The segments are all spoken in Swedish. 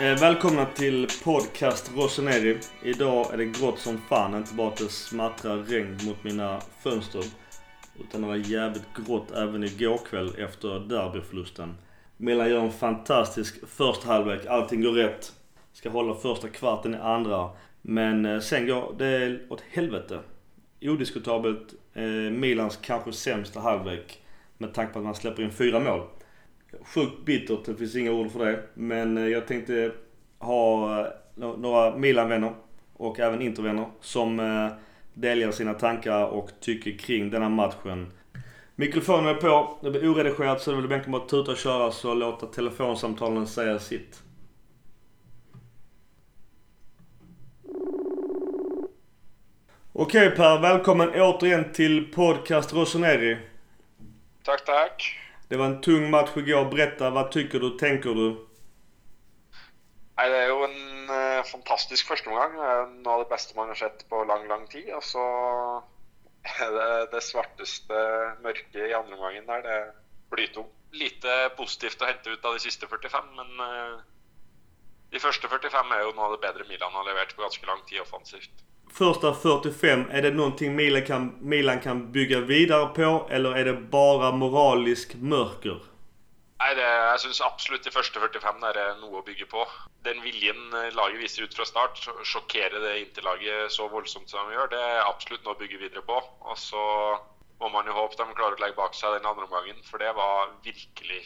Eh, välkomna till podcast Rosseneri. Idag är det grått som fan. Inte bara att det smattrar regn mot mina fönster. Utan det var jävligt grått även igår kväll efter derbyförlusten. Milan gör en fantastisk första halvlek. Allting går rätt. Ska hålla första kvarten i andra. Men eh, sen går det åt helvete. Odiskutabelt eh, Milans kanske sämsta halvlek. Med tanke på att man släpper in fyra mål. Sjukt bittert, det finns inga ord för det. Men eh, jag tänkte ha eh, några Milan-vänner och även Inter-vänner som eh, delger sina tankar och tycker kring denna matchen. Mikrofonen är på, det blir oredigerat så det blir egentligen bara att tuta och köra så låta telefonsamtalen säga sitt. Okej Per, välkommen återigen till podcast Rossoneri. Tack, tack. Det var en tung match igår. Berätta, vad tycker du, tänker du? Nej, Det är ju en eh, fantastisk första omgång. En av de bästa man har sett på lång, lång tid. Och så är det det svartaste mörka i andra omgången där. Det blir blytungt. Lite positivt att hämta ut av de sista 45, men eh, de första 45 är ju noe av det bättre Milan har levererat på ganska lång tid offensivt. Första 45, är det någonting Milan kan, Milan kan bygga vidare på eller är det bara moralisk mörker? Nei, det, Jeg syns absolutt de første 45 er det noe å bygge på. Den viljen eh, laget viser ut fra start, sjokkere det Inter-laget så voldsomt som de gjør, det er absolutt noe å bygge videre på. Og så må man jo håpe de klarer å legge bak seg den andre omgangen, for det var virkelig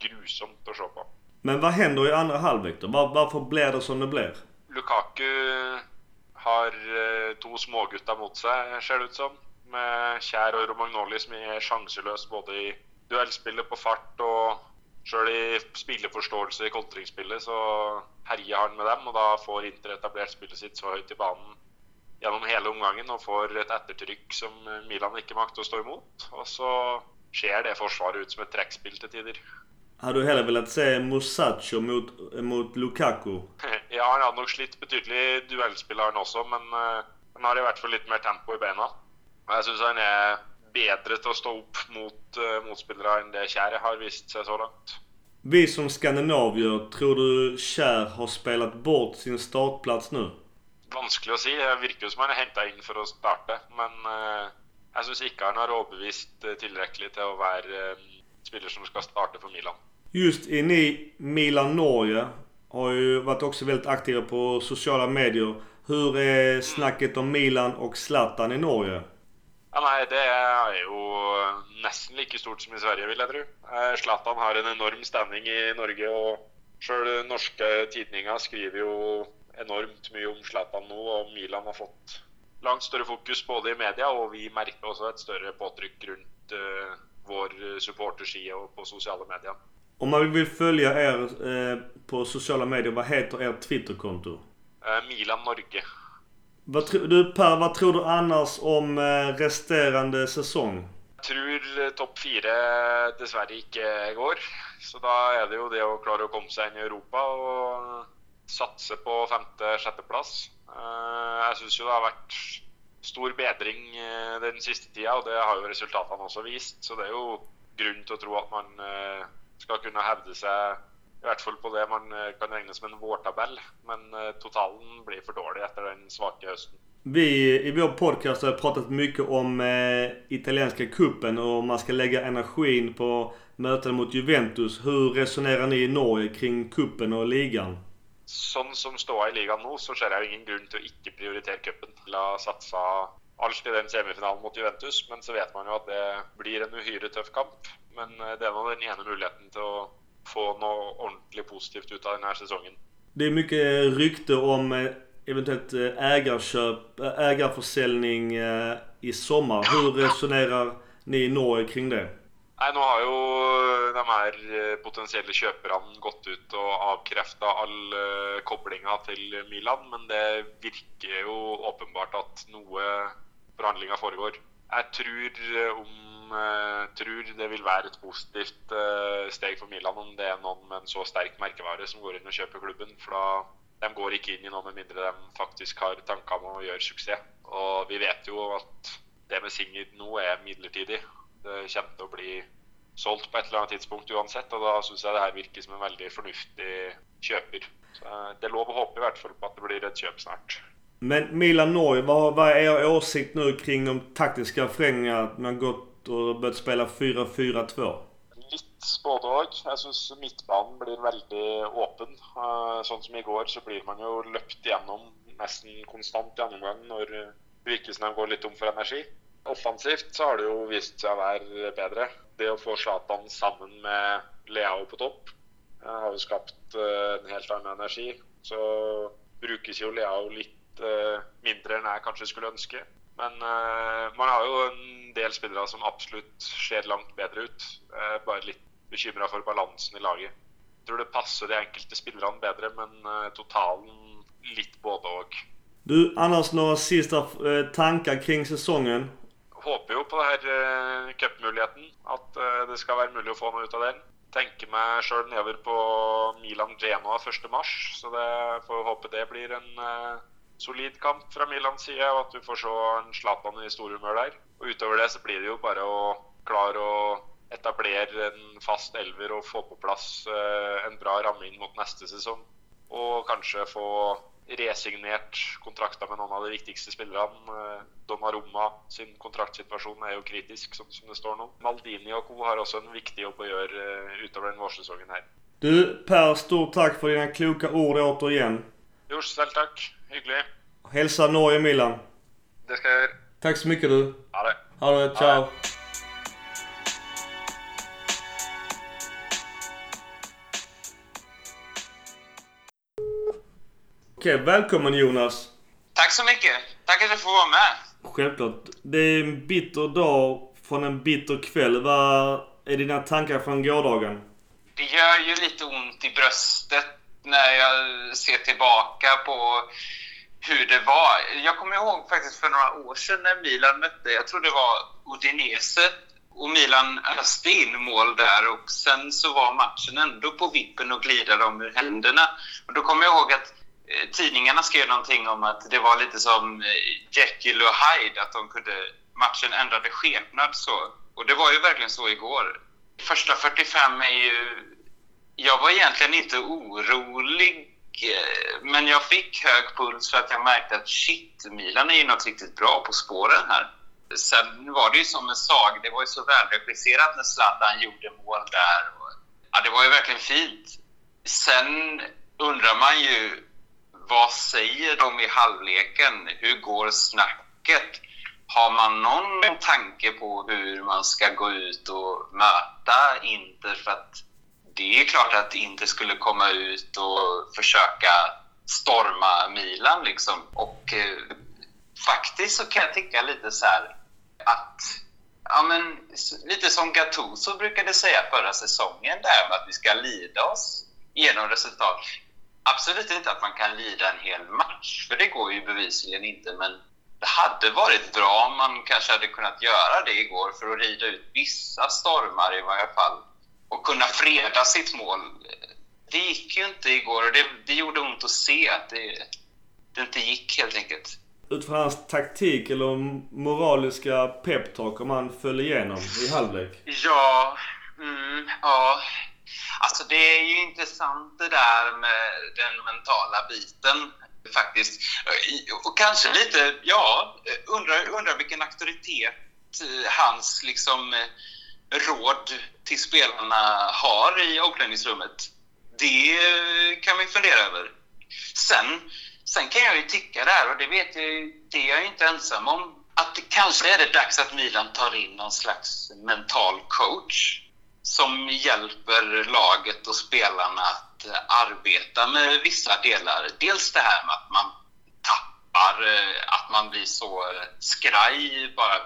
grusomt å se på. Men vad händer i andra halvlek då? Var, varför blir det som det blir? Lukaku har eh, to smågutter mot seg, ser det ut som. Med Kjær og Romagnoli som er sjanseløse både i duellspillet på fart og sjøl i spilleforståelse i kontringsspillet, så herjer han med dem. Og da får Inter etablert spillet sitt så høyt i banen gjennom hele omgangen og får et ettertrykk som Milan ikke makter å stå imot. Og så ser det forsvaret ut som et trekkspill til tider. Hade du hellre velat se Musacho mot, mot Lukaku? Ja, han hadde nok slitt betydelig duellspill han også, men eh, han har i hvert fall litt mer tempo i beina. Og jeg syns han er bedre til å stå opp mot uh, motspillere enn det Kjær har vist seg så langt. Vi som skandinavier, tror du Kjær har spelat bort sin startplats nu? Vanskelig å si. Det virker jo som han er henta inn for å starte, men eh, jeg syns ikke han har overbevist eh, tilstrekkelig til å være eh, spiller som skal starte for Milan. Just i ni Milan Norge har ju varit också väldigt aktiva på sociala medier. Hur är snacket om Milan och Zlatan i Norge? Ja, nej, Det är jo nesten like stort som i Sverige, vil jeg tro. Eh, Zlatan har en enorm standing i Norge, og sjøl norske tidninger skriver jo enormt mye om Zlatan nå, og Milan har fått langt større fokus både i media, og vi merker også et større påtrykk rundt eh, vår supporterside og på sosiale medier. Om man vill följa er eh, på sociala medier, vad heter ert Twitterkonto? Eh, Milan Norge. Vad tro, du Per, vad tror du annars om eh, resterande säsong? Jeg tror eh, topp fire dessverre ikke går. Så da er det jo det å klare å komme seg inn i Europa og satse på femte-sjetteplass. Jeg syns jo det har vært stor bedring eh, den siste tida, og det har jo resultatene også vist. Så det jo grunn til å tro at man eh, skal kunne hevde seg i hvert fall på det man eh, kan regne som en vårtabell. Men eh, totalen blir for dårlig etter den svake høsten. Vi i vår podcast har pratat mycket om eh, italienska kuppen och om man ska lägga energin på möten mot Juventus. Hur resonerar ni i Norge kring kuppen och ligan? Sånn som ståa i ligaen nå, så ser jeg ingen grunn til å ikke prioritere cupen. Ha satsa alt i den semifinalen mot Juventus, men så vet man jo at det blir en uhyre tøff kamp. Men eh, det nå den ene muligheten til å få noe ordentlig positivt ut av denne sesongen. Det är mycket rykte om eh, eventuellt eh, ägarköp, ägarförsäljning i sommar. Hur resonerar ni i Norge kring det? Nei, Nå har jo de her eh, potensielle kjøperne gått ut og avkrefta all eh, koblinga til Milan, men det virker jo åpenbart at noe forhandlinger foregår. Jeg tror, eh, om, eh, tror det vil være et positivt eh, steg for Milan om det er noen med en så sterk merkevare som går inn og kjøper klubben. For da de går ikke inn i noe med mindre de faktisk har tanker om å gjøre suksess. Og vi vet jo at det med Singer nå er midlertidig. Det kommer til å bli solgt på et eller annet tidspunkt uansett, og da syns jeg det her virker som en veldig fornuftig kjøper. Så det är lov att hoppas i alla fall på att det blir ett köp snart. Men Milan-Norge, vad, vad är er åsikt nu kring de taktiska förändringarna? Att man gått och börjat spela 4-4-2? Litt både òg. Jeg syns midtbanen blir veldig åpen. Sånt Sånn som i går, så blir man jo løpt gjennom nesten konstant gjennomgang når det virker som går litt tom for energi. Offensivt så har det jo vist seg å være bedre. Det å få Zlatan sammen med Leao på topp eh, har jo skapt eh, en helt annen energi. Så brukes jo Leao litt eh, mindre enn jeg kanskje skulle ønske. Men eh, man har jo en del spillere som absolutt ser langt bedre ut. Eh, bare litt bekymra for balansen i laget. Jeg tror det passer de enkelte spillerne bedre, men totalen litt både og. Du, annars några sista tankar kring säsongen? Håper jo på det her eh, cupmuligheten. At eh, det skal være mulig å få noe ut av den. Tenker meg sjøl nedover på Milan Genoa 1.3, så det får håpe det blir en eh, solid kamp fra Milans side, og at vi får se en Zlatan i storhumør der. Og utover det så blir det jo bare å klare å etablere en fast elver og få på plass eh, en bra ramme inn mot neste sesong. Og kanskje få resignert kontrakter med noen av de viktigste spillerne. Eh, Donnarumma sin kontraktsituasjon er jo kritisk, som det står nå. Maldini og co. har også en viktig jobb å gjøre eh, utover den vårsesongen her. Du Per, stort tack för dina kloka ord återigen. Jo, selv takk. Hyggelig. Hälsa Norge Milan. Det skal jeg gjøre. Tack så mycket du. Ha det. Ha det, ciao. Okej, välkommen Jonas. Tack så mycket. Tack att jag får vara med. Självklart. Det är en bitter dag från en bitter kväll. Vad är dina tankar från gårdagen? Det gör ju lite ont i bröstet när jag ser tillbaka på hur det var. Jag kommer ihåg faktiskt för några år sedan när Milan mötte, jag tror det var Udinese, och Milan öste in mål där och sen så var matchen ändå på vippen och glida dem ur händerna. Och då kommer jag ihåg att eh, tidningarna skrev någonting om att det var lite som eh, Jekyll och Hyde, att de kunde, matchen ändrade skepnad så. Och det var ju verkligen så igår. Första 45 är ju... Jag var egentligen inte orolig, Eh, men jag fick hög puls för att jag märkte att shit, Milan är ju något riktigt bra på spåren här. Sen var det ju som en sag, det var ju så välregisserat när Zlatan gjorde mål där. Och, ja, det var ju verkligen fint. Sen undrar man ju, vad säger de i halvleken? Hur går snacket? Har man någon tanke på hur man ska gå ut och möta Inter? För att det är klart att inte skulle komma ut och försöka storma Milan liksom. Och eh, faktiskt så kan jag tycka lite så här att Ja, men lite som Gattuso brukade säga förra säsongen, där med att vi ska lida oss genom resultat. Absolut inte att man kan lida en hel match, för det går ju bevisligen inte, men det hade varit bra om man kanske hade kunnat göra det igår för att rida ut vissa stormar i varje fall och kunna freda sitt mål. Det gick ju inte igår och det, det gjorde ont att se att det, det inte gick helt enkelt. Utifrån hans taktik eller moraliska peptalk om han föll igenom i halvlek? Ja, mm, ja. Alltså det är ju intressant det där med den mentala biten faktiskt. Och kanske lite, ja, undrar, undrar vilken auktoritet hans liksom råd till spelarna har i omklädningsrummet. Det kan vi fundera över. Sen, sen kan jag ju tycka där, och det vet jag det är jag inte ensam om, att det kanske är det dags att Milan tar in någon slags mental coach som hjälper laget och spelarna att arbeta med vissa delar. Dels det här med att man tappar, eh, att man blir så skraj bara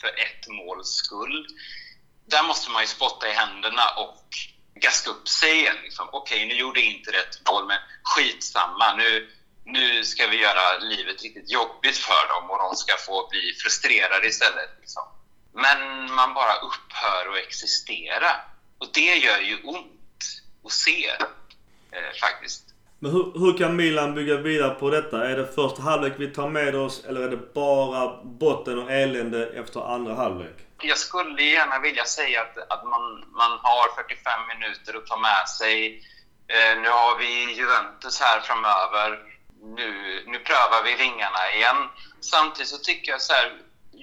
för ett måls skull. Där måste man ju spotta i händerna och gaska upp sig igen. Liksom. Okej, nu gjorde jag inte rätt mål, men skitsamma. Nu, nu ska vi göra livet riktigt jobbigt för dem och de ska få bli frustrerade istället. Liksom. Men man bara upphör att existera. Och det gör ju ont att se, eh, faktiskt. Men hur, hur kan Milan bygga vidare på detta? Är det första halvlek vi tar med oss eller är det bara botten och elände efter andra halvlek? Jag skulle gärna vilja säga att, att man, man har 45 minuter att ta med sig Eh, nu har vi Juventus här framöver. Nu, nu prövar vi vingarna igen. Samtidigt så tycker jag så här,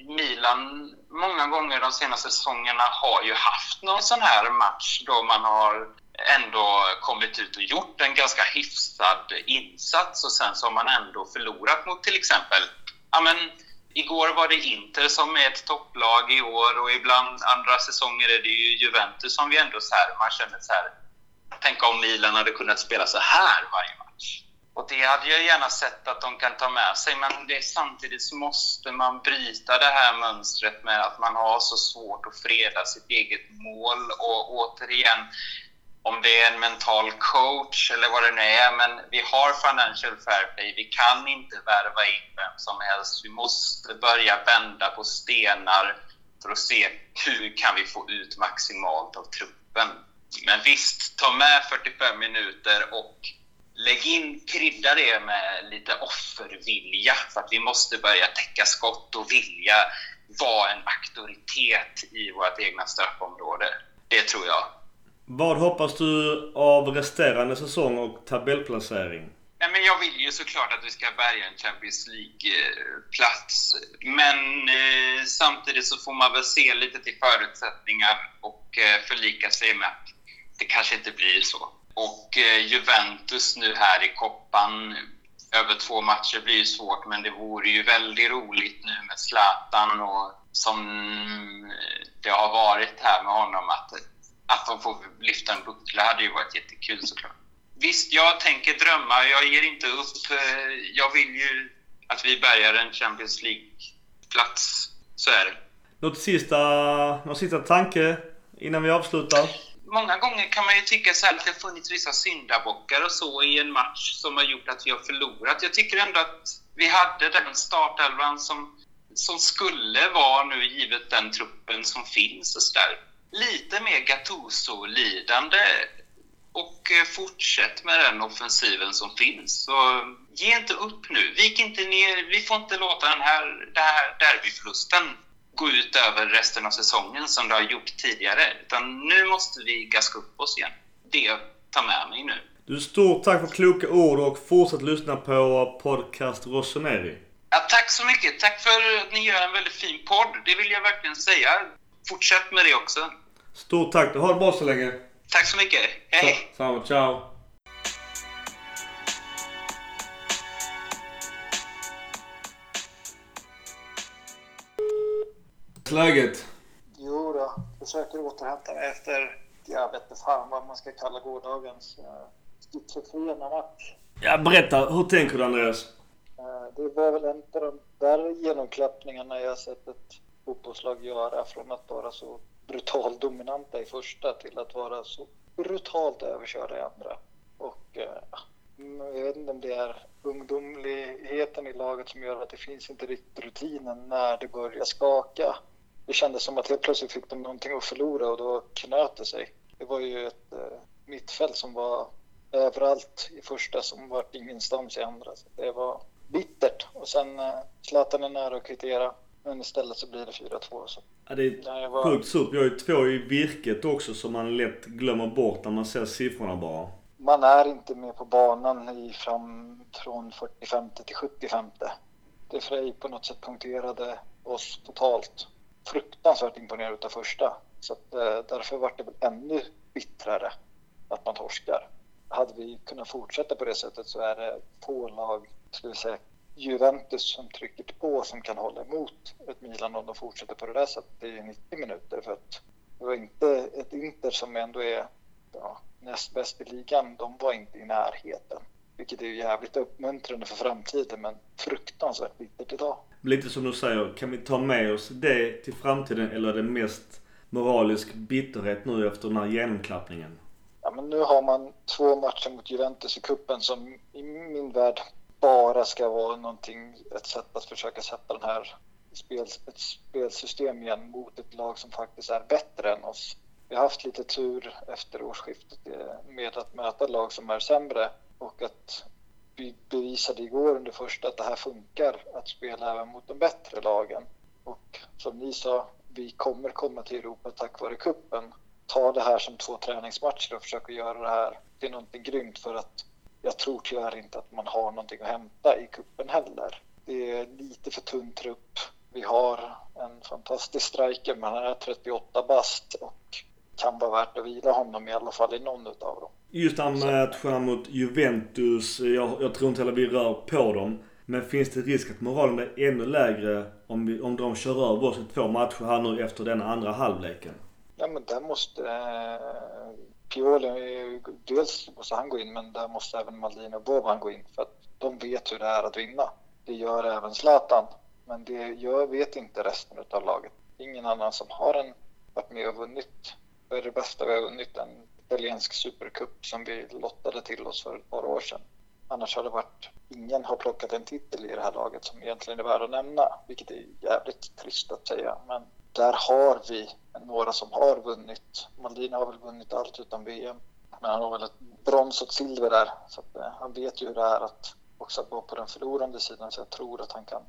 Milan många gånger de senaste säsongerna har ju haft någon sån här match då man har ändå kommit ut och gjort en ganska hyfsad insats och sen så har man ändå förlorat mot till exempel, ja men igår var det Inter som är ett topplag i år och ibland andra säsonger är det ju Juventus som vi ändå så här, man känner så här, tänk om Milan hade kunnat spela så här varje match. Och det hade jag gärna sett att de kan ta med sig, men det, samtidigt så måste man bryta det här mönstret med att man har så svårt att freda sitt eget mål. Och återigen, om det är en mental coach eller vad det nu är, men vi har financial fair play. Vi kan inte värva in vem som helst. Vi måste börja vända på stenar för att se hur kan vi få ut maximalt av truppen. Men visst, ta med 45 minuter och lägg in, krydda det med lite offervilja för att vi måste börja täcka skott och vilja vara en auktoritet i vårt egna straffområde. Det tror jag. Vad hoppas du av resterande säsong och tabellplacering? Nej, men jag vill ju såklart att vi ska bärga en Champions League-plats. Men eh, samtidigt så får man väl se lite till förutsättningar och eh, förlika sig med att det kanske inte blir så. Och eh, Juventus nu här i koppan över två matcher blir ju svårt, men det vore ju väldigt roligt nu med Zlatan och som eh, det har varit här med honom att, att de får lyfta en buckla hade ju varit jättekul såklart. Visst, jag tänker drömma. Jag ger inte upp. Jag vill ju att vi bärgar en Champions League-plats. Så är det. Något sista, någon sista tanke innan vi avslutar? många gånger kan man ju tycka så att det har funnits vissa syndabockar och så i en match som har gjort att vi har förlorat. Jag tycker ändå att vi hade den startelvan som, som skulle vara nu givet den truppen som finns och sådär. Lite mer Gattuso-lidande och eh, fortsätt med den offensiven som finns. Så ge inte upp nu. Vik inte ner. Vi får inte låta den här, den här derbyförlusten gå ut över resten av säsongen som det har gjort tidigare. Utan nu måste vi gaska upp oss igen. Det tar med mig nu. Du, stort tack för kloka ord och fortsätt lyssna på podcast Rossoneri. Ja, tack så mycket. Tack för att ni gör en väldigt fin podd. Det vill jag verkligen säga. Fortsätt med det också. Stort tack. Ha det bra så länge. Tack så mycket. Hej! Samma. Ciao. Läget? Jo då, försöker återhämta mig efter, jag vet inte fan vad man ska kalla gårdagens uh, schizofrena match. Ja, berätta. Hur tänker du Andreas? Uh, det var väl en av de där genomklappningarna jag sett ett fotbollslag göra från att vara så brutalt dominanta i första till att vara så brutalt överkörda i andra. Och eh, mm, jag vet inte om det är ungdomligheten i laget som gör att det finns inte riktigt rutinen när det börjar skaka det kändes som att helt plötsligt fick de någonting att förlora och då knöt det sig. Det var ju ett eh, mittfält som var överallt i första som var ingenstans i andra. Så det var bittert. Och sen eh, Zlatan är nära att kvittera. Men istället så blir det 4-2. Ja, det är var... sjukt surt. Vi har ju två i virket också som man lätt glömmer bort när man ser siffrorna bara. Man är inte med på banan i fram från 45 till 75. Det Frej på något sätt punkterade oss totalt fruktansvärt imponerad av första. Så att, eh, därför var det väl ännu bittrare att man torskar. Hade vi kunnat fortsätta på det sättet så är det få lag, ska vi säga, Juventus som trycker på som kan hålla emot ett Milan om de fortsätter på det där sättet i 90 minuter. För att det var inte ett Inter som ändå är ja, näst bäst i ligan. De var inte i närheten, vilket är jävligt uppmuntrande för framtiden men fruktansvärt bittert idag lite som du säger, kan vi ta med oss det till framtiden eller det mest moralisk bitterhet nu efter den här genomklappningen? Ja, men nu har man två matcher mot Juventus i kuppen som i min värld bara ska vara någonting, ett sätt att försöka sätta den här spel, ett spelsystem igen mot ett lag som faktiskt är bättre än oss. Vi har haft lite tur efter årsskiftet eh, med att möta lag som är sämre och att vi bevisade igår under första att det här funkar att spela även mot de bättre lagen. Och som ni sa, vi kommer komma till Europa tack vare kuppen. ta det här som två träningsmatcher och försöka göra det här till någonting grymt för att jag tror tyvärr inte att man har någonting att hämta i kuppen heller. Det är lite för tunn trupp. Vi har en fantastisk striker men han är 38 bast och kan vara värt att vila honom i alla fall i någon utav dem. Just den matcherna mot Juventus, jag, jag tror inte heller vi rör på dem. Men finns det risk att moralen är ännu lägre om, vi, om de kör över oss i två matcher här nu efter den andra halvleken? Ja men där måste Pioli, eh, dels måste han gå in men där måste även Maldini och Boban gå in för att de vet hur det är att vinna. Det gör även Zlatan men det gör, vet inte resten av laget. Ingen annan som har en, varit med och vunnit. Det är det bästa vi har vunnit, en italiensk supercup som vi lottade till oss för ett par år sedan. Annars har det varit, ingen har plockat en titel i det här laget som egentligen är värd att nämna, vilket är jävligt trist att säga. Men där har vi några som har vunnit. Maldini har väl vunnit allt utom VM, men han har väl ett brons och ett silver där. Så att, eh, han vet ju hur det är att också vara på den förlorande sidan, så jag tror att han kan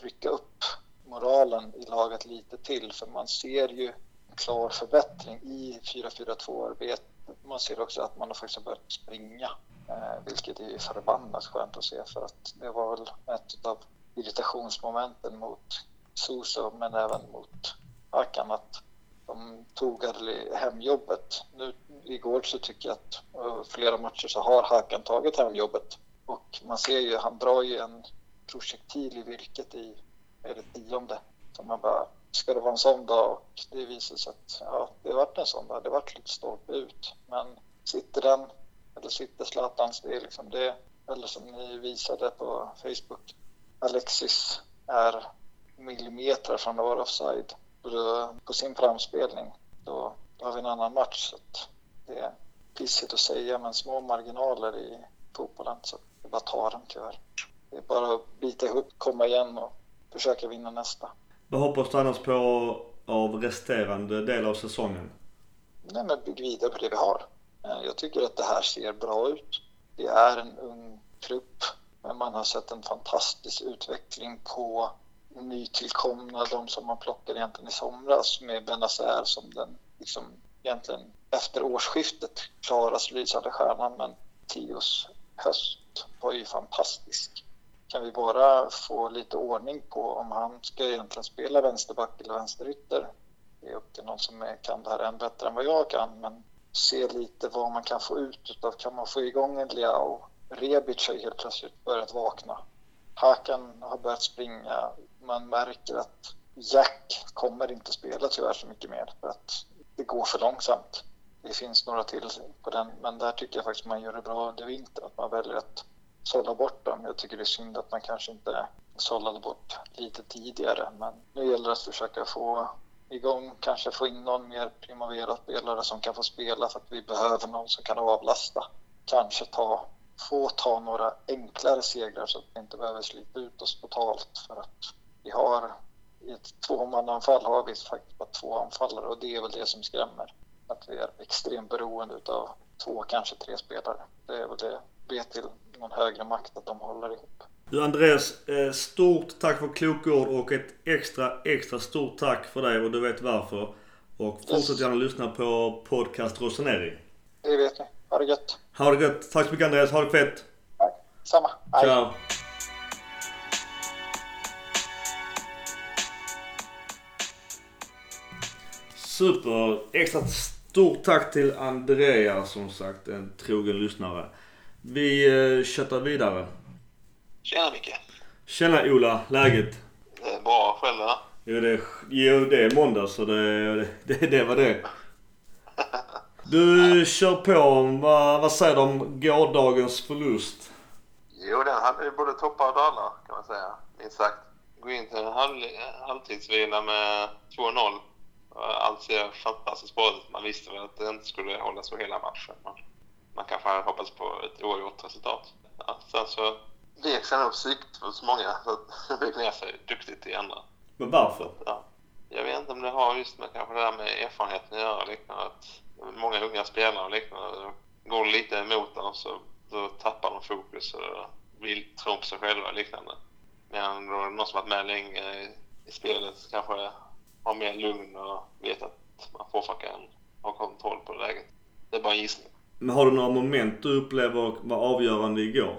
trycka upp moralen i laget lite till, för man ser ju en klar förbättring i 4-4-2-arbetet. Man ser också att man har faktiskt börjat springa Eh, vilket är förbannat skönt att se för att det var väl ett av irritationsmomenten mot Suso men även mot Hakan att de tog hem jobbet. Nu igår så tycker jag att eh, flera matcher så har Hakan tagit hem jobbet och man ser ju, han drar ju en projektil i virket i, är det tionde? Så man bara, ska det vara en sån dag? Och det visar sig att ja, det vart en sån dag. Det vart lite stolpe ut. Men sitter den eller sitter Zlatans, det är liksom det. Eller som ni visade på Facebook, Alexis är millimeter från att vara offside på sin framspelning. Då, då har vi en annan match. Så det är pissigt att säga, men små marginaler i fotbollen. Så det bara tar dem tyvärr. Det är bara att bita ihop, komma igen och försöka vinna nästa. Vad hoppas du annars på av resterande del av säsongen? Nej, men bygg vidare på det vi har. Eh, jag tycker att det här ser bra ut. Det är en ung trupp, men man har sett en fantastisk utveckling på nytillkomna, de som man plockade egentligen i somras med Benazer som den liksom egentligen efter årsskiftet klarast lysande stjärnan. Men Tios höst var ju fantastisk. Kan vi bara få lite ordning på om han ska egentligen spela vänsterback eller vänsterytter? Det är upp till någon som kan det här än bättre än vad jag kan, men se lite vad man kan få ut utav. Kan man få igång en Liao? Rebic har helt plötsligt börjat vakna. Hakan har börjat springa. Man märker att Jack kommer inte spela tyvärr så mycket mer för att det går för långsamt. Det finns några till på den, men där tycker jag faktiskt man gör det bra under vintern, att man väljer att sålla bort dem. Jag tycker det är synd att man kanske inte sållade bort lite tidigare, men nu gäller det att försöka få igång, kanske få in någon mer Primavera-spelare som kan få spela för att vi behöver någon som kan avlasta. Kanske ta, få ta några enklare segrar så att vi inte behöver slita ut oss totalt för att vi har i ett tvåmannaanfall har vi faktiskt bara två anfallare och det är väl det som skrämmer. Att vi är extremt beroende av två, kanske tre spelare. Det är väl det, be till någon högre makt att de håller ihop. Du Andreas, eh, stort tack för kloka ord och ett extra, extra stort tack för dig och du vet varför. Och fortsätt gärna lyssna på podcast Rosaneri. Det vet ni. Ha det gött. Ha det gött. Tack så mycket Andreas. Ha det fett. Tack. Samma. Hej. Ciao. Super. Extra stort tack till Andreas som sagt. En trogen lyssnare. Vi eh, köttar vidare. Tjena Micke. Tjena Ola, läget? Det är bra, själv då? Jo det, jo, det är måndag så det, det, det var det. Du kör på. Vad, vad säger du om gårdagens förlust? Jo, den hade både toppar och dalar kan man säga. Minst sagt. Gå in till en halv, halvtidsvila med 2-0. Allt ser fantastiskt bra ut. Man visste väl att det inte skulle hålla så hela matchen. Men man kanske hade hoppats på ett oavgjort resultat. Ja, sen så vek sig nog psyket hos många. Så det ner sig duktigt i andra. Men varför? Ja. Jag vet inte om det har just med kanske det där med erfarenheten att göra. Liknande, att många unga spelare och liknande går lite emot dem så då tappar de fokus och vill tro på sig själva och liknande. Men då någon som varit med länge i spelet kanske har mer lugn och vet att man får en har kontroll på läget. Det är bara en gissning. Men har du några moment du upplever var avgörande igår?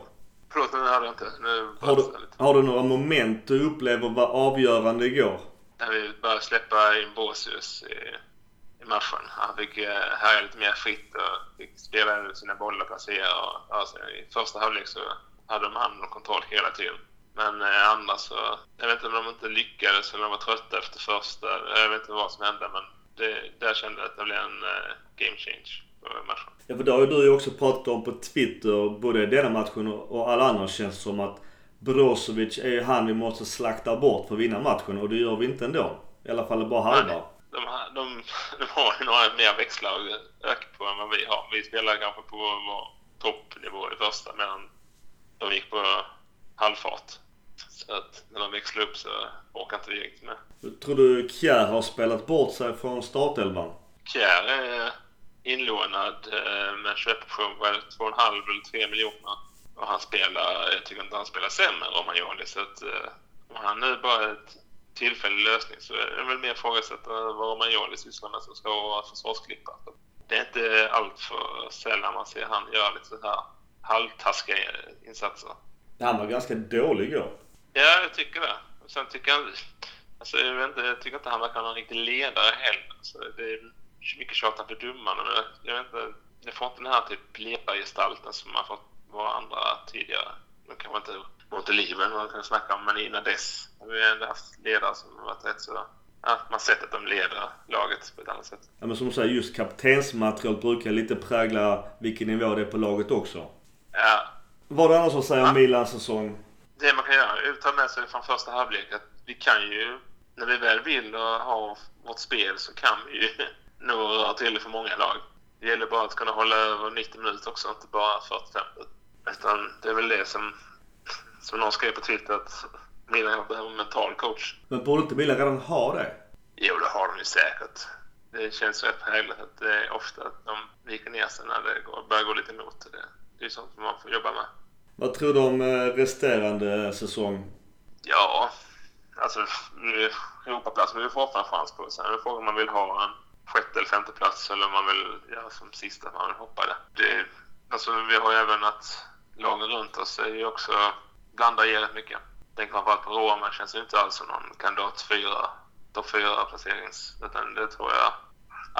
Förlåt, nu hörde jag inte. Nu Har du, lite. har du några moment du upplever var avgörande igår? När vi började släppa in Båsius i, i matchen. Han fick eh, härja lite mer fritt och fick spela sina bollar, placera och röra sig. I första halvlek så hade de hand om kontroll hela tiden. Men eh, andra så, jag vet inte om de inte lyckades eller de var trötta efter första. Jag vet inte vad som hände men det, där kände jag att det blev en eh, game change. Ja, för det har ju du också pratat om på Twitter, både denna matchen och alla andra känns som att Brozovic är ju han vi måste slakta bort för att vinna matchen och det gör vi inte ändå. I alla fall bara halva. De, de, de har ju några mer växlar att öka på än vad vi har. Vi spelar kanske på vår toppnivå i första medan de gick på halvfart. Så att när de växlar upp så orkar inte vi riktigt med. Tror du Kjär har spelat bort sig från startelvan? Kjär är inlånad eh, med köpoption på 2,5 eller 3 miljoner. Och han spelar, jag tycker inte han spelar sämre än Romagnoli. Så att eh, om han nu bara är ett tillfällig lösning så är det väl mer ifrågasätta vad Romagnoli sysslar med som ska vara försvarsklippare. Det är inte allt för sällan man ser han göra lite så här halvtaskiga insatser. Han var ganska dålig igår. Ja, jag tycker det. Och sen tycker jag, alltså, jag, vet inte, jag tycker inte han verkar vara någon riktig ledare heller. Så det är mycket tjat för domarna. Men jag, jag vet inte, jag får inte den här typ lepargestalten som man fått vara andra tidigare. Nu kanske inte Monteliven man kan snacka om, men innan dess har vi ändå haft ledare som varit rätt så... Ja, man sett att de leder laget på ett annat sätt. Ja, men som du säger, just kaptensmaterial brukar lite prägla vilken nivå det är på laget också. Ja, Vad är det annars att säga om Milans säsong? Det man kan göra ta med sig från första halvlek att vi kan ju, när vi väl vill och ha vårt spel så kan vi ju nog röra till för många lag. Det gäller bara att kunna hålla över 90 minuter också, inte bara 45 minuter. Utan det är väl det som, som någon skrev på Twitter att Milan behöver en mental coach. Men borde inte Milan redan ha det? Jo, det har de ju säkert. Det känns rätt präglat att det är ofta att de viker ner sig när det går, börjar gå lite emot. Det, det är sånt man får jobba med. Vad tror du om eh, resterande säsong? Ja, alltså nu- Europaplats har vi fortfarande chans på. Sen är det frågan om man vill ha en sjätte eller femte plats eller om man vill göra som sista, man vill hoppa det. det. Alltså vi har ju även att lagen runt oss är ju också blandar i rätt mycket. Tänk framförallt på Roma, känns ju inte alls som någon kandidat fyra, topp fyra placerings. Utan det tror jag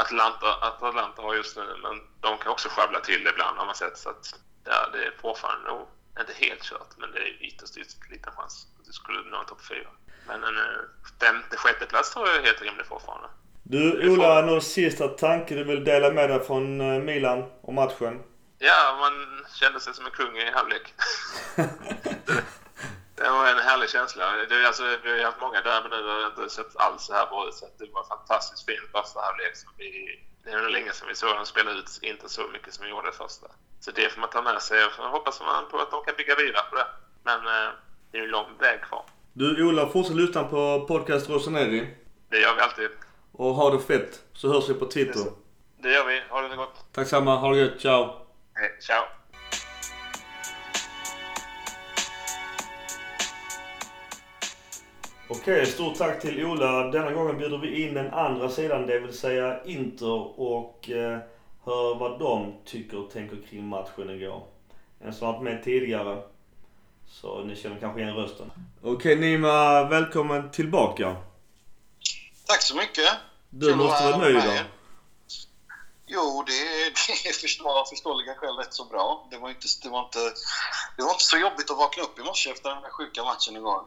Atlanta, att Atlanta har just nu, men de kan också sjabbla till det ibland har man sett. Så att ja, det är fortfarande nog inte helt kört, men det är ytterst, ytterst liten chans att du skulle nå en topp fyra. Men en eh, femte, sjätte plats tror jag är helt rimligt fortfarande. Du Ola, någon sista tanke du vill dela med dig från eh, Milan och matchen? Ja, man kände sig som en kung i halvlek. det var en härlig känsla. Det, alltså, vi har haft många där, men nu har jag inte sett alls så här bra ut. Så det var fantastiskt fin första halvlek. Som vi, det är nog länge sedan vi såg dem spela ut inte så mycket som vi gjorde första. Så det får man ta med sig och hoppas man på att de kan bygga vidare på det. Men eh, det är ju en lång väg kvar. Du Ola, fortsätt lyssna på podcast Rosaneri. Det gör vi alltid. Och ha det fett, så hörs vi på Twitter. Det gör vi. Ha det gott. Tack samma, ha det gött, ciao! Hej. Ciao. Okej, stort tack till Ola. Denna gången bjuder vi in den andra sidan, det vill säga Inter och eh, hör vad de tycker och tänker kring matchen igår. En som varit med tidigare. Så ni känner kanske igen rösten. Okej Nima, välkommen tillbaka. Tack så mycket. Du Kul måste vara nöjd idag. Jo, det, det är förstå, av förståeliga skäl rätt så bra. Det var, inte, det, var inte, det var inte så jobbigt att vakna upp i morse efter den där sjuka matchen igår.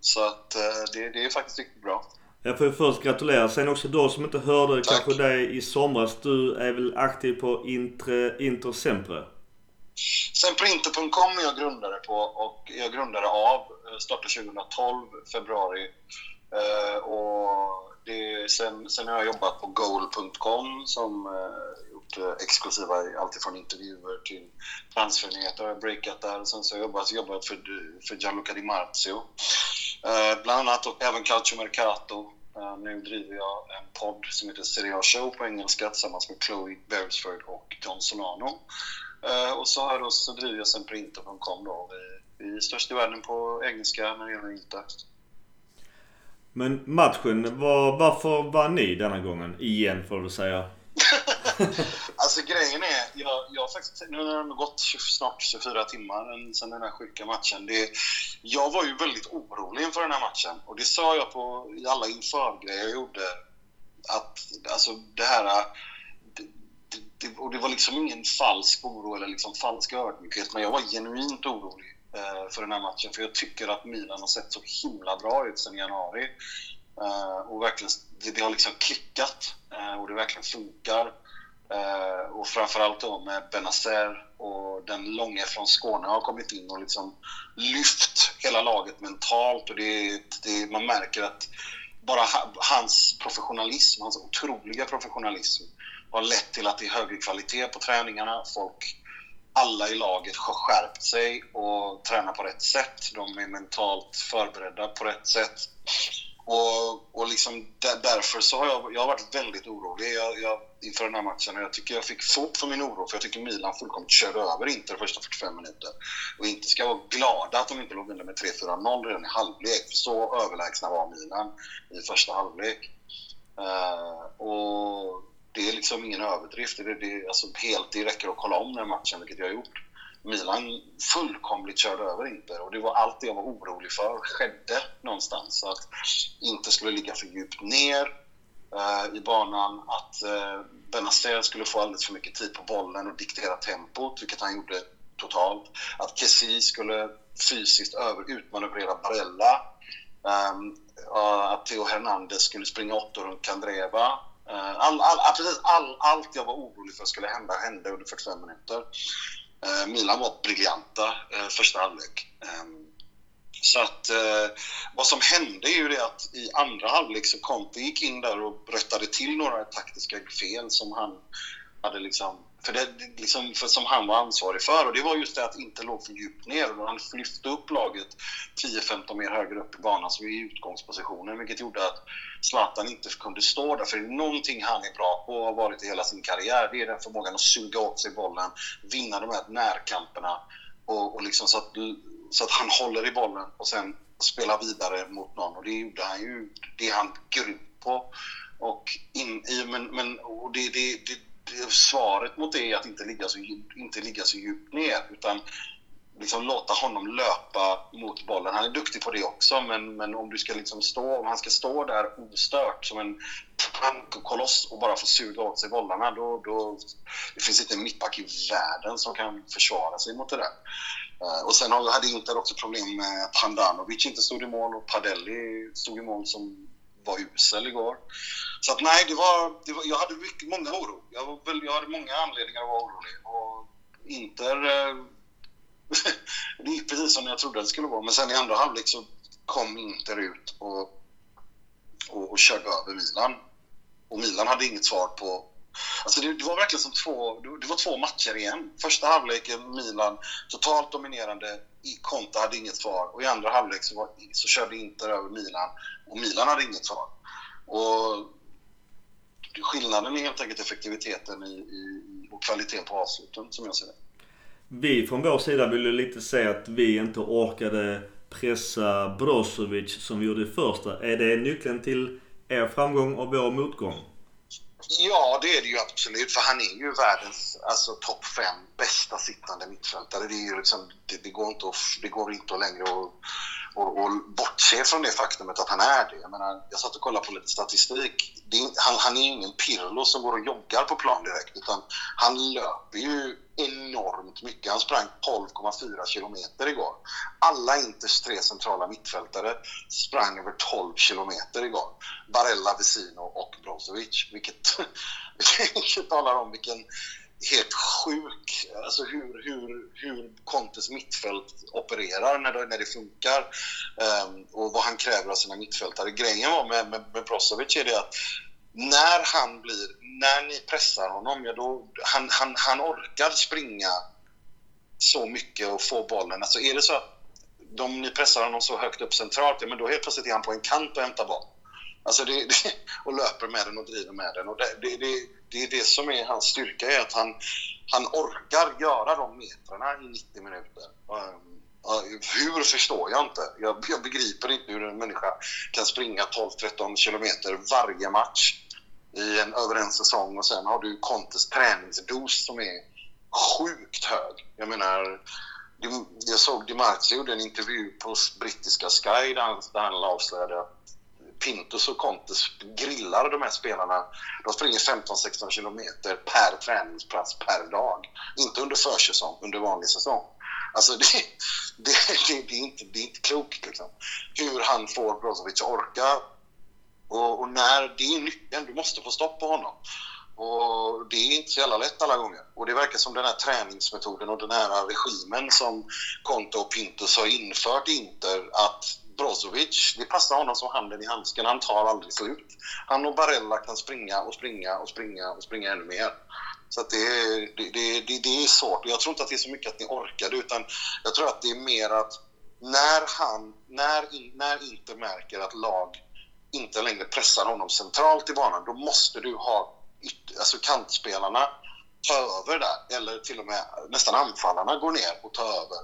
Så att eh, det, det är faktiskt riktigt bra. Jag får först gratulera. Sen också de som inte hörde Tack. kanske dig i somras. Du är väl aktiv på Intre, Inter Sempre? Semperinter.com är jag grundare på och jag grundare av. eh, Startade 2012, februari. Eh, och det, sen, sen har jag jobbat på goal.com som eh, gjort eh, exklusiva alltifrån intervjuer till transfernyheter har jag breakat där. Sen så har jag jobbat, jobbat för, för Gianluca Di Marzio. Eh, bland annat och även Calcio Mercato. Eh, nu driver jag en podd som heter Serie A Show på engelska tillsammans med Chloe Beresford och John Solano. Eh, och så, här då, så driver jag Semperinter.com då. Vi, vi är störst i världen på engelska när det gäller Inter. Men matchen, var, varför vann ni denna gången? Igen får du säga. alltså grejen är, jag, jag har faktiskt, nu har det gått snart 24 timmar sedan den här sjuka matchen. Det, jag var ju väldigt orolig inför den här matchen och det sa jag på, i alla införgrejer jag gjorde. Att alltså det här, det, det, och det var liksom ingen falsk oro eller liksom falsk ödmjukhet, men jag var genuint orolig Eh, för den här matchen. För jag tycker att Milan har sett så himla bra ut sedan januari. Eh, och verkligen, det, det, har liksom klickat eh, och det verkligen funkar. Uh, och framförallt då med Benazer och den långa från Skåne har kommit in och liksom lyft hela laget mentalt. Och det, det, man märker att bara hans professionalism, hans otroliga professionalism har lett till att det är högre kvalitet på träningarna. Folk, alla i laget har skärpt sig och tränar på rätt sätt. De är mentalt förberedda på rätt sätt. Och, och liksom där, därför så har jag, jag har varit väldigt orolig jag, jag, inför den här matchen. Jag tycker jag fick fog för min oro, för jag tycker Milan fullkomligt körde över Inter de första 45 minuter. Och inte ska vara glada att de inte låg under med 3-4-0 redan i halvlek. För så överlägsna var Milan i första halvlek. Uh, och det är liksom ingen överdrift. Det, det, alltså helt, det räcker att kolla om den matchen, vilket jag har gjort. Milan fullkomligt körde över Inter och det var allt jag var orolig för skedde någonstans. Så att Inter skulle ligga för djupt ner eh, i banan, att eh, Benazer skulle få alldeles för mycket tid på bollen och diktera tempot, vilket han gjorde totalt. Att Kessi skulle fysiskt över utmanövrera Barella. Eh, att Theo Hernandez skulle springa åttor runt Kandreva. Eh, all, all, precis all, allt jag var orolig för skulle hända hände under 45 minuter. Eh, Milan var briljanta eh, första halvlek. Ehm, så att eh, vad som hände är ju det att i andra halvlek så Conte gick in där och rättade till några taktiska fel som han hade liksom för det, liksom, för som han var ansvarig för. Och det var just det att inte låg för djupt ner. Och han lyfte upp laget 10-15 mer högre upp i banan, som är i utgångspositionen, vilket gjorde att Zlatan inte kunde stå där. För det är någonting han är bra på och har varit i hela sin karriär, det är den förmågan att suga åt sig bollen, vinna de här närkamperna och, och liksom så, att, så att han håller i bollen och sen spela vidare mot någon. Och det gjorde han ju, det är han grym på. Och in, men, men och det, det, det svaret mot det är att inte ligga så, inte ligga så djupt ner utan liksom låta honom löpa mot bollen. Han är duktig på det också, men, men om du ska liksom stå, om han ska stå där ostört som en tankkoloss och bara få suga åt sig bollarna, då, då det finns inte en mittback i världen som kan försvara sig mot det där. Eh, och sen hade Inter också problem med att Handanovic inte stod i mål och Padelli stod i mål som var usel igår. Så att nej, det var, det var, jag hade mycket, många oro. Jag, var jag hade många anledningar att vara orolig. Och Inter... Eh, Det gick precis som jag trodde det skulle vara. Men sen i andra halvlek så kom Inter ut och, och, och körde över Milan. Och Milan hade inget svar på... Alltså det, det var verkligen som två, det var två matcher igen. Första halvleken Milan totalt dominerande. Konta hade inget svar. Och i andra halvlek så, var, så körde Inter över Milan och Milan hade inget svar. Och skillnaden är helt enkelt effektiviteten i, i, och kvaliteten på avsluten som jag ser det. Vi från vår sida ville lite säga att vi inte orkade pressa Brozovic som vi gjorde i första. Är det nyckeln till er framgång och vår motgång? Ja, det är det ju absolut. För han är ju världens alltså, topp fem bästa sittande mittfältare. Det, är ju liksom, det, det, går inte att, det går inte längre att och, och bortse från det faktumet att han är det. Jag, menar, jag satt och kollade på lite statistik. Är, han, han är ju ingen Pirlo som går och joggar på plan direkt utan han löper ju enormt mycket. Han sprang 12,4 kilometer igår. Alla Inters tre centrala mittfältare sprang över 12 kilometer igår. Barella, Vesino och Brozovic. Vilket, vilket talar om vilken helt sjuk. Alltså hur, hur, hur Contes mittfält opererar när det, när det funkar um, och vad han kräver av sina mittfältare. Grejen var med, med, med Brozovic är det att när han blir, när ni pressar honom, ja då, han, han, han orkar springa så mycket och få bollen. Alltså är det så att de, ni pressar honom så högt upp centralt, ja, men då helt plötsligt är han på en kant och hämtar boll. Alltså det, det, och löper med den och driver med den. Och det, det, det, är det som är hans styrka, är att han, han orkar göra de metrarna i 90 minuter. Ehm, hur förstår jag inte. Jag, jag, begriper inte hur en människa kan springa 12-13 kilometer varje match i en, över en säsong och sen har du Contes träningsdos som är sjukt hög. Jag menar, jag såg DiMarzio gjorde en intervju på brittiska Sky där han, där han avslöjade att Pintus och Contes grillar de här spelarna. De springer 15-16 kilometer per träningsplats per dag. Inte under försäsong, under vanlig säsong. Alltså det, det, det, det, är, inte, det är inte klokt liksom. Hur han får Brozovic att orka. Och, och, när, det är nyckeln. Du måste få stopp på honom. Och det är inte så jävla lätt alla gånger. Och det verkar som den här träningsmetoden och den här regimen som Conte och Pintus har infört i Inter, att Brozovic, det passar honom som handen i handsken. Han tar aldrig slut. Han och Barella kan springa och springa och springa och springa ännu mer. Så att det, det, det, det, är svårt. Jag tror inte att det är så mycket att ni orkade, utan jag tror att det är mer att när han, när, när inte märker att lag inte längre pressar honom centralt i banan, då måste du ha alltså kantspelarna ta över där, eller till och med nästan anfallarna går ner och tar över.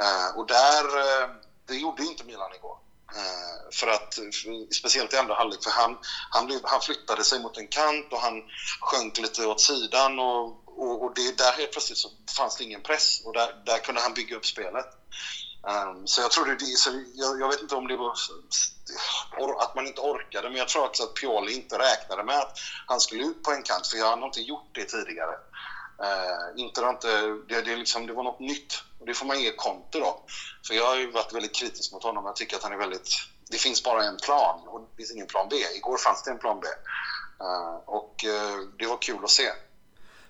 Eh, och där, eh, det gjorde inte Milan igår. Eh, för att, för, speciellt i andra halvlek, för han, han, blev, han flyttade sig mot en kant och han sjönk lite åt sidan och, och, och det, där helt plötsligt så fanns det ingen press och där, där kunde han bygga upp spelet. Um, så jag tror det, så jag, jag, vet inte om det var att man inte orkade, men jag tror också att Pioli inte räknade med att han skulle ut på en kant, för han har inte gjort det tidigare. Uh, inte, inte, det, det, liksom, det var något nytt och det får man ge Conte då. För jag har ju varit väldigt kritisk mot honom. Jag tycker att han är väldigt... Det finns bara en plan och det finns ingen plan B. Igår fanns det en plan B. Uh, och uh, det var kul att se.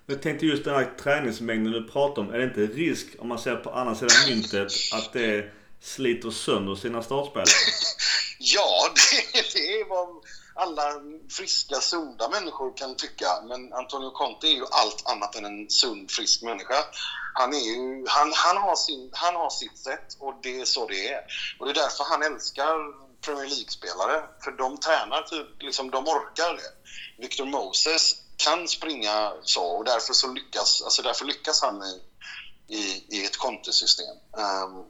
Jag tänkte just den här träningsmängden du pratar om. Är det inte risk, om man ser på andra sidan myntet, att det sliter sönder sina startspelare? ja, det, det är vad alla friska, sunda människor kan tycka. Men Antonio Conte är ju allt annat än en sund, frisk människa. Han, är ju, han, han, har sin, han har sitt sätt och det är så det är. Och det är därför han älskar Premier League-spelare. För de tränar, typ, liksom, de orkar det. Victor Moses kan springa så och därför, så lyckas, alltså därför lyckas han i, i, i ett kontosystem. Um, ehm,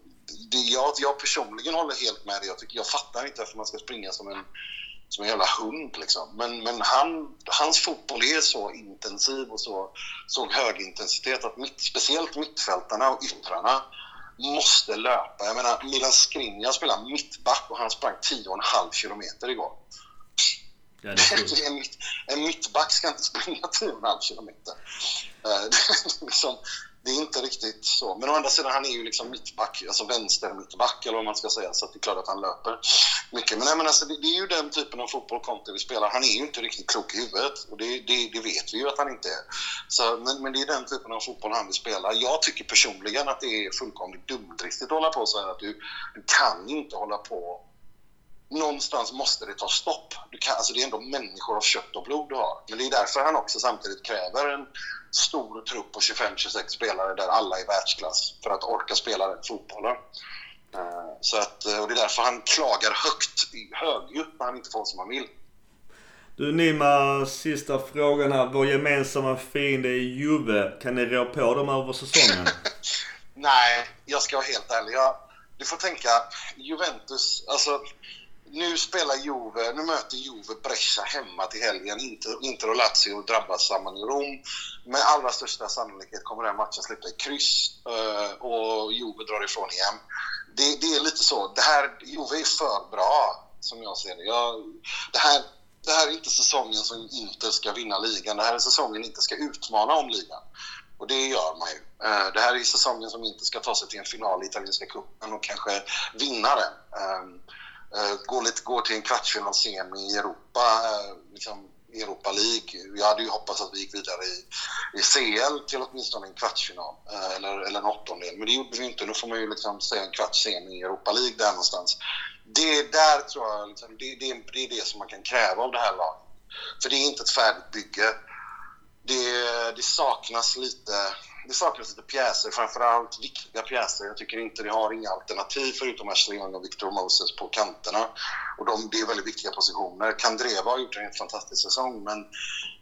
det, jag, jag personligen håller helt med dig. Jag, tycker, jag fattar inte varför man ska springa som en, som en jävla hund. Liksom. Men, men han, hans fotboll är så intensiv och så, så hög intensitet att mitt, speciellt mittfältarna och yttrarna måste löpa. Jag menar, Milan Skriniar spelar mittback och han sprang 10,5 kilometer igår. Ja, en, mitt, en mittback ska inte springa 10,5 kilometer. Uh, liksom, det är inte riktigt så. Men å andra sidan, han är ju liksom mittback, alltså vänster mittback eller vad man ska säga, så det är klart att han löper mycket. Men, nej, men alltså, det, det, är ju den typen av fotboll Conte vi spelar. Han är ju inte riktigt klok i huvudet och det, det, det vet vi ju att han inte är. Så, men, men, det är den typen av fotboll han vill spela. Jag tycker personligen att det är fullkomligt dumdristigt att hålla på så här att du, du kan inte hålla på någonstans måste det ta stopp. Du kan, alltså det är ändå människor av kött och blod du har. Men det är därför han också samtidigt kräver en stor trupp på 25-26 spelare där alla är världsklass för att orka spela den fotbollen. Eh, så att, eh, och det är därför han klagar högt, högljutt när han inte får som han vill. Du Nima, sista frågan här. Vår gemensamma fiende är Juve. Kan ni rå på dem över säsongen? Nej, jag ska vara helt ärlig. Jag, du får tänka, Juventus, alltså nu spelar Juve, nu möter Juve Brescia hemma till helgen. Inter, Inter och Lazio drabbas samman i Rom. Med allra största sannolikhet kommer den matchen sluta i kryss eh, och Juve drar ifrån igen. Det, det, är lite så. Det här, Juve är för bra, som jag ser det. Jag, det, här, det här är inte säsongen som Inter ska vinna ligan. Det här är säsongen inte ska utmana om ligan. Och det gör man ju. Eh, det här är säsongen som inte ska ta sig till en final i italienska cupen och kanske vinna den. Ehm, går, gå, lite, går till en kvartsfinal semi i Europa, eh, liksom Europa League. Jag hade ju hoppats att vi gick vidare i, i CL till åtminstone en kvartsfinal eh, eller, eller en åttondel. Men det gjorde vi inte. Nu får man ju liksom säga en kvarts semi i Europa League där någonstans. Det där tror jag, liksom, det, det, det, är det som man kan kräva av det här laget. För det är inte ett färdigt bygge. Det, det saknas lite det saknas lite pjäser, framförallt viktiga pjäser. Jag tycker inte ni har inga alternativ förutom Ashley Young och Victor Moses på kanterna. Och de, det är väldigt viktiga positioner. Kandreva har gjort en helt fantastisk säsong, men,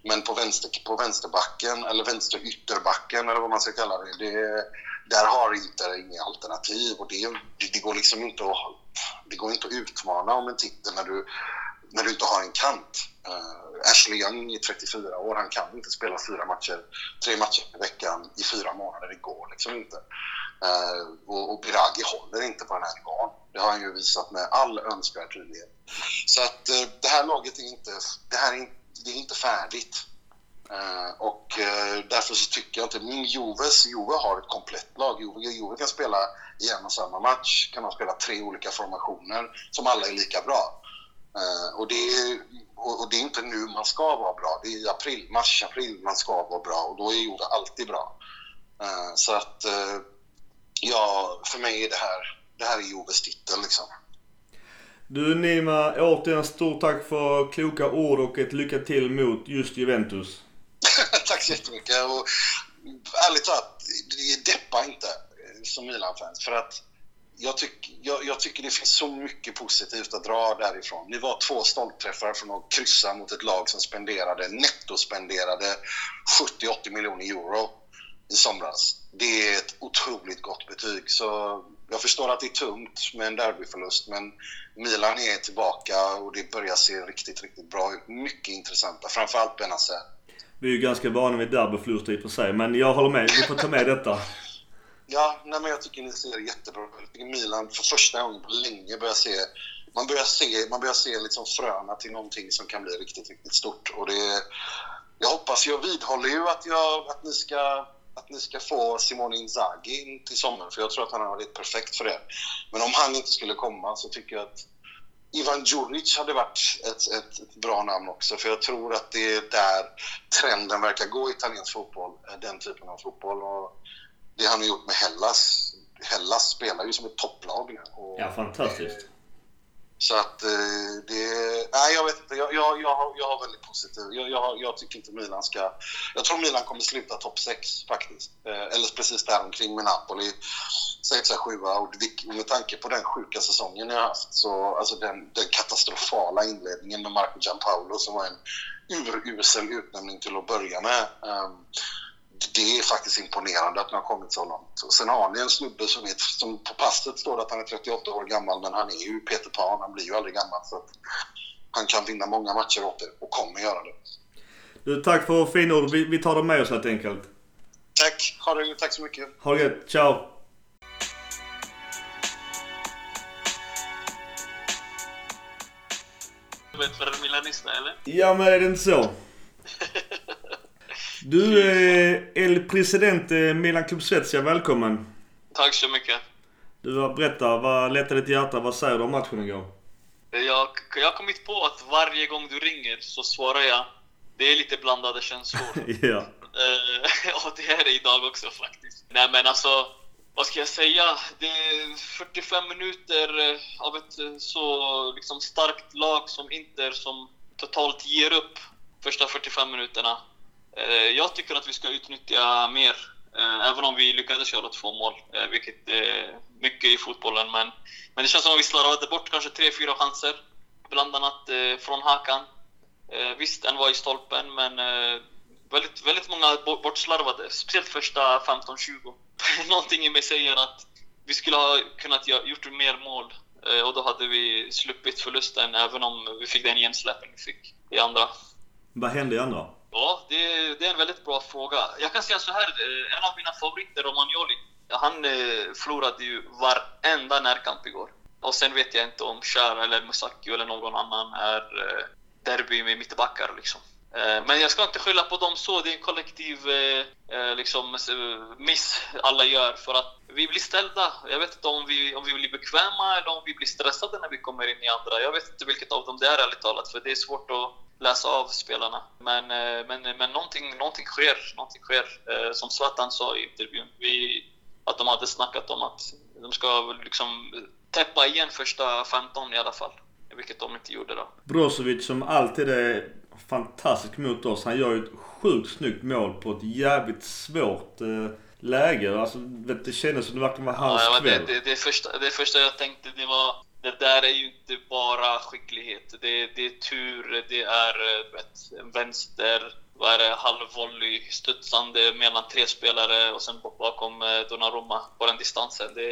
men på, vänster, på vänsterbacken, eller vänsterytterbacken eller vad man ska kalla det, det där har inte inga alternativ och det, det, det, går liksom inte att, det går inte att utmana om en titel när du när du inte har en kant. Uh, Ashley Young är 34 år, han kan inte spela fyra matcher, tre matcher i veckan i fyra månader. Det går liksom inte. Uh, och, och Biragi håller inte på den här nivån. Det har han ju visat med all önskvärd tydlighet. Så att uh, det här laget är inte, det här är, det är inte färdigt. Uh, och uh, därför så tycker jag inte... Min Juves, Juve har ett komplett lag. Juve, Juve kan spela i en och samma match, kan de spela tre olika formationer som alla är lika bra. Uh, och, det är, och, det är inte nu man ska vara bra. Det är i april, mars, april man ska vara bra och då är Juve alltid bra. så att, ja, för mig är det här, det här är Juves titel liksom. Du Nima, återigen stort tack för kloka ord och ett lycka till mot just Juventus. Tack så jättemycket. Och ärligt talat, deppa inte som Milan-fans. För att jag, tyck, jag, jag, tycker det finns så mycket positivt att dra därifrån. Ni var två stolpträffar från att kryssa mot ett lag som spenderade, nettospenderade 70-80 miljoner euro i somras. Det är ett otroligt gott betyg. Så jag förstår att det är tungt med en derbyförlust, men Milan är tillbaka och det börjar se riktigt, riktigt bra ut. Mycket intressanta, framförallt Benazer. Vi är ju ganska vana vid derbyförluster i och för sig, men jag håller med. Vi får ta med detta. Ja, nej, men jag tycker ni ser jättebra ut. Jag tycker Milan för första gången på länge börjar se man börjar se, man börjar se liksom fröna till någonting som kan bli riktigt, riktigt stort. Och det, jag hoppas, jag vidhåller ju att, jag, att, ni ska, att ni ska få Simone Inzaghi in till sommaren, för jag tror att han har varit perfekt för det. Men om han inte skulle komma så tycker jag att Ivan Djuric hade varit ett, ett, ett, bra namn också, för jag tror att det är där trenden verkar gå i italiensk fotboll, den typen av fotboll. Och det han har gjort med Hellas, Hellas spelar ju som ett topplag nu. ja, fantastiskt. Så att eh, det... Nej, jag vet inte. Jag, jag, jag, har, jag har väldigt positiv... Jag, jag, jag, tycker inte Milan ska... Jag tror Milan kommer sluta topp 6 faktiskt. Eh, eller precis där omkring med Napoli. 6 7 och med tanke på den sjuka säsongen jag haft så... Alltså den, den katastrofala inledningen med Marco Giampaolo som var en urusel utnämning till att börja med. Det är faktiskt imponerande att ni har kommit så långt. Och sen har ni en snubbe som, vet, som på passet står att han är 38 år gammal, men han är ju Peter Pan, han blir ju aldrig gammal. Så han kan vinna många matcher åt er och kommer göra det. Du, tack för fina ord. Vi, vi tar dem med oss helt enkelt. Tack. Ha det Tack så mycket. Ha det gött. Ciao. Du vet för milanista eller? Ja, men är det inte så? Du, eh, El Presidente Milan Club Svezia, välkommen. Tack så mycket. Du, berätta, vad letar ditt hjärta? Vad säger du om matchen igår? Jag, jag har kommit på att varje gång du ringer så svarar jag. Det är lite blandade känslor. ja. och det är det idag också faktiskt. Nej men alltså, vad ska jag säga? Det är 45 minuter av ett så liksom starkt lag som Inter som totalt ger upp första 45 minuterna. Eh, jag tycker att vi ska utnyttja mer, eh, även om vi lyckades göra två mål, eh, vilket är mycket i fotbollen. Men, men det känns som att vi slarvade bort kanske tre, fyra chanser, bland annat eh, från Hakan. Eh, visst, en var i stolpen, men eh, väldigt, väldigt många bortslarvade, speciellt första 15-20. Någonting i mig säger att vi skulle ha kunnat gjort mer mål och då hade vi sluppit förlusten, även om vi fick den gensläppen vi fick i andra. Vad hände i andra? Ja, det, det, är en väldigt bra fråga. Jag kan säga så här, eh, en av mina favoriter, Romagnoli, han eh, förlorade ju varenda närkamp igår. Och sen vet jag inte om Shar, eller Musaki eller någon annan är eh, derby med mittbackar liksom. Men jag ska inte skylla på dem så, det är en kollektiv liksom, miss alla gör för att vi blir ställda. Jag vet inte om vi, om vi blir bekväma eller om vi blir stressade när vi kommer in i andra. Jag vet inte vilket av dem det är ärligt talat, för det är svårt att läsa av spelarna. Men, eh, men, men någonting, någonting sker. Någonting sker. Eh, som Zlatan sa i intervjun, vi, att de hade snackat om att de ska liksom täppa igen första 15 i alla fall. Vilket de inte gjorde då. Brozovic som alltid är fantastisk mot oss. Han gör ju ett sjukt snyggt mål på ett jävligt svårt eh, läge. Alltså, det kändes som det verkligen var hans ja, kväll. Det, det, det, första, det första jag tänkte det var det där är ju inte bara skicklighet. Det, det är tur, det är eh, vet, vänster, vad är det, halvvolley, studsande mellan tre spelare och sen bakom eh, Donnarumma på den distansen. Det,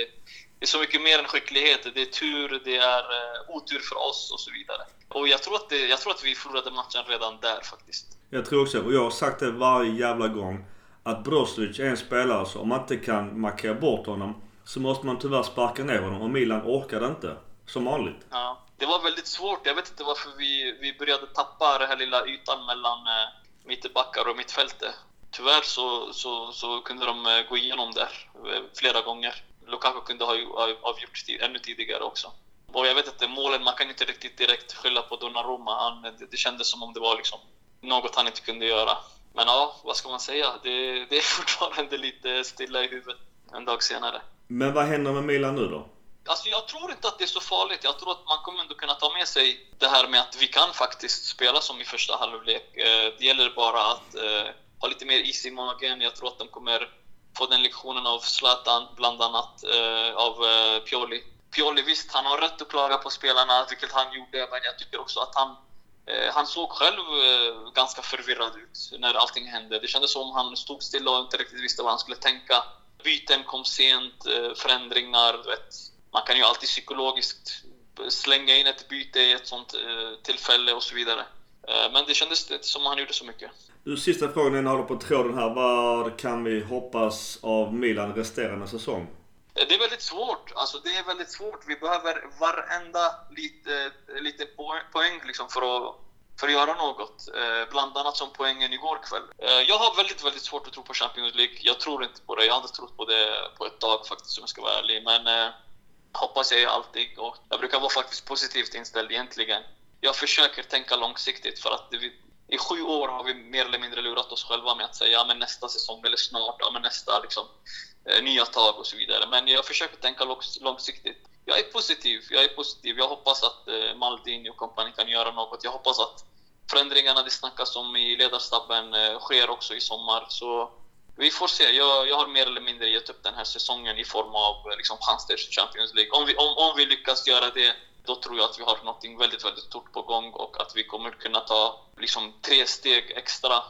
det är så mycket mer än skicklighet. Det är tur, det är eh, otur för oss och så vidare. Och jag tror, att det, jag tror att vi förlorade matchen redan där faktiskt. Jag tror också, och jag har sagt det varje jävla gång, att Brozovic är en spelare så om man inte kan markera bort honom så måste man tyvärr sparka ner honom och Milan orkade inte. Som vanligt. Ja, det var väldigt svårt. Jag vet inte varför vi, vi började tappa den här lilla ytan mellan eh, mittbackar och mittfältet. Tyvärr så, så, så kunde de eh, gå igenom där eh, flera gånger. Lukaku kunde ha avgjort ännu tidigare också. Och jag vet inte, målen, man kan inte riktigt direkt skylla på Donnarumma. Han, det, det kändes som om det var liksom något han inte kunde göra. Men ja, vad ska man säga? Det, det är fortfarande lite stilla i huvudet en dag senare. Men vad händer med Milan nu då? Alltså jag tror inte att det är så farligt. Jag tror att man kommer ändå kunna ta med sig det här med att vi kan faktiskt spela som i första halvlek. Eh, det gäller bara att eh, ha lite mer is i magen. Jag tror att de kommer få den lektionen av Zlatan, bland annat eh, av Pioli. Pioli, visst, han har rätt att klaga på spelarna, vilket han gjorde, men jag tycker också att han han såg själv ganska förvirrad ut när allting hände. Det kändes som om han stod stilla och inte riktigt visste vad han skulle tänka. Byten kom sent, förändringar, du vet man kan ju alltid psykologiskt slänga in ett byte i ett sånt eh, tillfälle och så vidare. Eh, men det kändes inte som han gjorde så mycket. Du, sista frågan innan håller på tråden här. Vad kan vi hoppas av Milan resterande säsong? Eh, det är väldigt svårt. Alltså, det är väldigt svårt. Vi behöver varenda lite, lite poäng liksom för, att, för att göra något. Bland annat som poängen igår kväll. Jag har väldigt, väldigt svårt att tro på Champions League. Jag tror inte på det. Jag har inte trott på det på ett tag faktiskt, om jag ska vara ärlig. Men hoppas jag alltid och jag brukar vara faktiskt positivt inställd egentligen. Jag försöker tänka långsiktigt för att vi, i sju år har vi mer eller mindre lurat oss själva med att säga ja, men nästa säsong eller snart, ja, men nästa liksom, eh, nya tag och så vidare. Men jag försöker tänka långsiktigt. Jag är positiv. Jag är positiv. Jag hoppas att eh, Maldini och kompani kan göra något. Jag hoppas att förändringarna det snackas om i ledarstaben eh, sker också i sommar. Så vi får se. Jag, jag har mer eller mindre gett upp den här säsongen i form av liksom, chans till Champions League. Om vi, om, om vi lyckas göra det, då tror jag att vi har något väldigt, väldigt stort på gång och att vi kommer kunna ta liksom, tre steg extra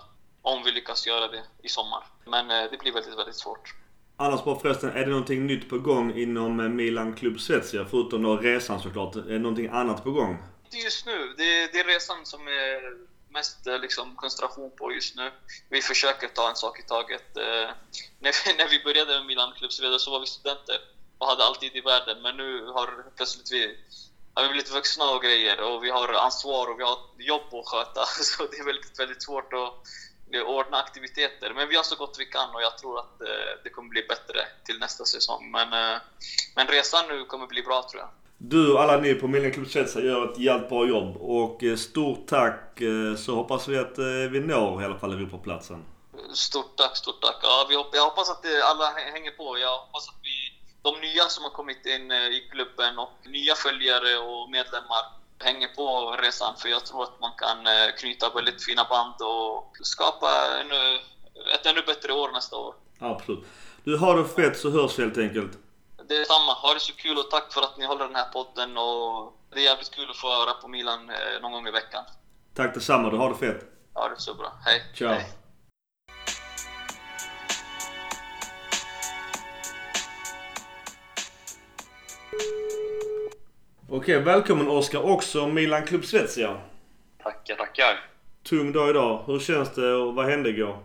om vi lyckas göra det i sommar. Men eh, det blir väldigt, väldigt svårt. Annars bara förresten, är det någonting nytt på gång inom eh, Milan Club Svezia? Förutom då resan såklart. Är det någonting annat på gång? Just nu, det, det är resan som är mest eh, liksom, koncentration på just nu. Vi försöker ta en sak i taget. Eh, när, vi, när vi började med Milan Club så var vi studenter och hade alltid i världen. Men nu har plötsligt vi, har vi blivit vuxna och grejer och vi har ansvar och vi har jobb att sköta. Så det är väldigt, väldigt svårt att ordna aktiviteter. Men vi har så gott vi kan och jag tror att eh, det kommer bli bättre till nästa säsong. Men, eh, men resan nu kommer bli bra tror jag. Du och alla ni på Million Club Svezia gör ett jävligt bra jobb. Och eh, stort tack eh, så hoppas vi att eh, vi når i alla fall Europaplatsen. Stort tack, stort tack. Ja, vi hoppas, jag hoppas att alla hänger på. Jag hoppas att vi, de nya som har kommit in i klubben och nya följare och medlemmar hänger på resan. För jag tror att man kan knyta väldigt fina band och skapa en, ett ännu bättre år nästa år. Absolut. Du, har det fett så hörs vi helt enkelt. Det är samma. Ha det så kul och tack för att ni håller den här podden. Och det är jävligt kul att få höra på Milan eh, någon gång i veckan. Tack detsamma. Du har det fett. Ja, det är så bra. Hej. Ciao. Hej. Okej, välkommen Oskar också Milan Club Svezia. Tackar, tackar. Tung dag idag. Hur känns det och vad hände igår?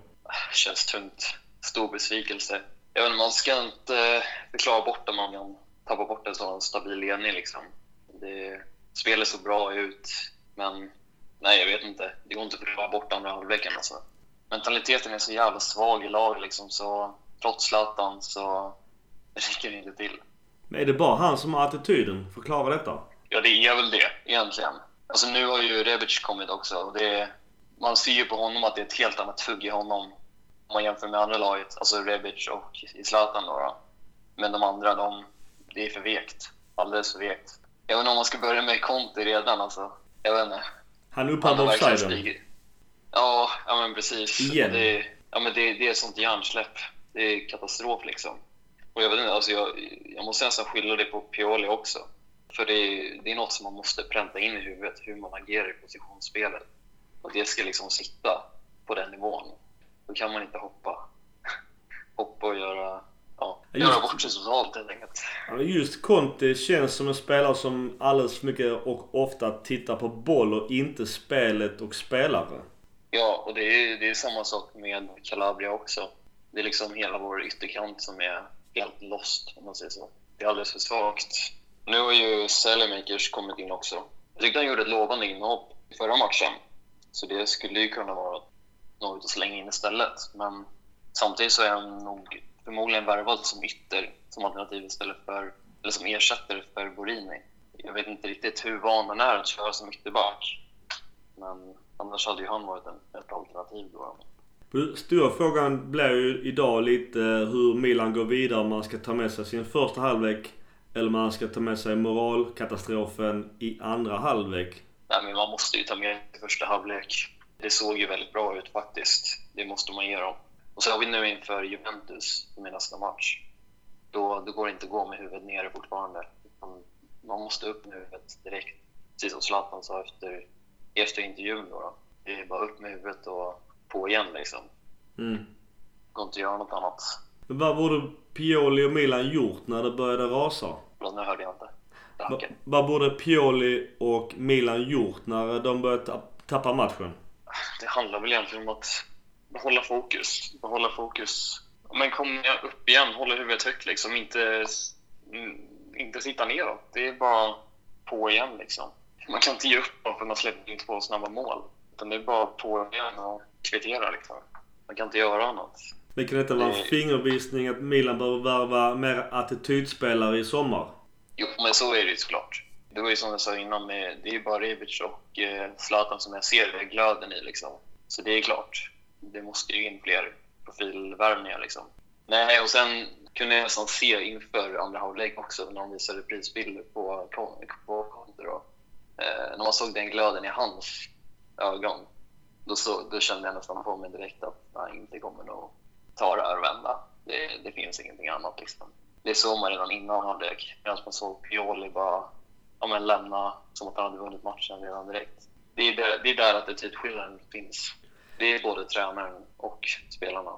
Känns tungt. Stor besvikelse. Jag vet man ska inte förklara bort om man kan tappa bort en sån stabil ledning. Liksom. Det, spelet såg bra ut, men nej, jag vet inte. Det går inte att förklara bort andra halvleken. Alltså. Mentaliteten är så jävla svag i laget, liksom, så trots Zlatan så räcker det inte till. Men är det bara han som har attityden? Förklara detta. Ja, det är väl det egentligen. Alltså nu har ju Rebic kommit också. Och det, man ser ju på honom att det är ett helt annat hugg i honom om man jämför med andra laget, alltså Rebic och Zlatan då, då. Men de andra, de, det är för vekt. Alldeles för vekt. Jag vet inte om man ska börja med Conte redan alltså. Jag vet inte. Han upphävde offsiden. Ja, ja men precis. Igen? Det, ja, men det, det är sånt hjärnsläpp. Det är katastrof liksom. Och jag vet inte, alltså jag, jag måste nästan skylla det på Pioli också. För det är, det är något som man måste pränta in i huvudet, hur man agerar i positionsspelet. Och det ska liksom sitta på den nivån. Då kan man inte hoppa, hoppa och göra, ja, Just- göra bort sig totalt helt enkelt. Just Conte känns som en spelare som alldeles för mycket och ofta tittar på boll och inte spelet och spelare. Ja, och det är, det är samma sak med Calabria också. Det är liksom hela vår ytterkant som är helt lost, om man säger så. Det är alldeles för svagt. Nu har ju Selemakers kommit in också. Jag tyckte han gjorde ett lovande inhopp i förra matchen. Så det skulle ju kunna vara något att slänga in istället. Men samtidigt så är han nog förmodligen värvad som ytter, som alternativ istället för, eller som ersättare för Borini. Jag vet inte riktigt hur van han är att köra som ytterback. Men annars hade ju han varit en, ett alternativ då. Stora frågan blir ju idag lite hur Milan går vidare. Om man ska ta med sig sin första halvlek eller om man ska ta med sig moralkatastrofen i andra halvlek. Nej, men man måste ju ta med första halvlek. Det såg ju väldigt bra ut faktiskt. Det måste man ge dem. Och så har vi nu inför Juventus, som är nästa match. Då, då går det inte att gå med huvudet nere fortfarande. Man måste upp med huvudet direkt. Precis som Zlatan sa efter, efter intervjun. Då, då. Det är bara upp med huvudet och på igen liksom. Mm. Går inte att göra något annat. Men vad borde Pioli och Milan gjort när det började rasa? Förlåt, nu hörde jag inte. Vad borde Pioli och Milan gjort när de började ta- tappa matchen? Det handlar väl egentligen om att behålla fokus. Behålla fokus. Men kom upp igen, hålla huvudet högt liksom. Inte, inte sitta neråt. Det är bara på igen liksom. Man kan inte ge upp bara för att man släpper in två snabba mål. Utan det är bara på igen och kvittera liksom. Man kan inte göra annat. Men kan detta vara en Det- fingervisning att Milan behöver värva mer attitydspelare i sommar? Jo, men så är det ju såklart. Det var ju som jag sa innan, med, det är ju bara Rebic och eh, Zlatan som jag ser glöden i. Liksom. Så det är klart, det måste ju in fler profilvärvningar. Liksom. Nej, och sen kunde jag nästan se inför andra halvlek också när de visade prisbilder på, på, på Conte. Eh, när man såg den glöden i hans ögon, då, så, då kände jag nästan på mig direkt att han inte kommer nog ta det här och vända. Det, det finns ingenting annat. Liksom. Det såg man redan innan halvlek, medan man såg Pioli bara ja, men lämna som att han hade vunnit matchen redan direkt. Det är där, det är där attitydskillnaden finns. Det är både tränaren och spelarna.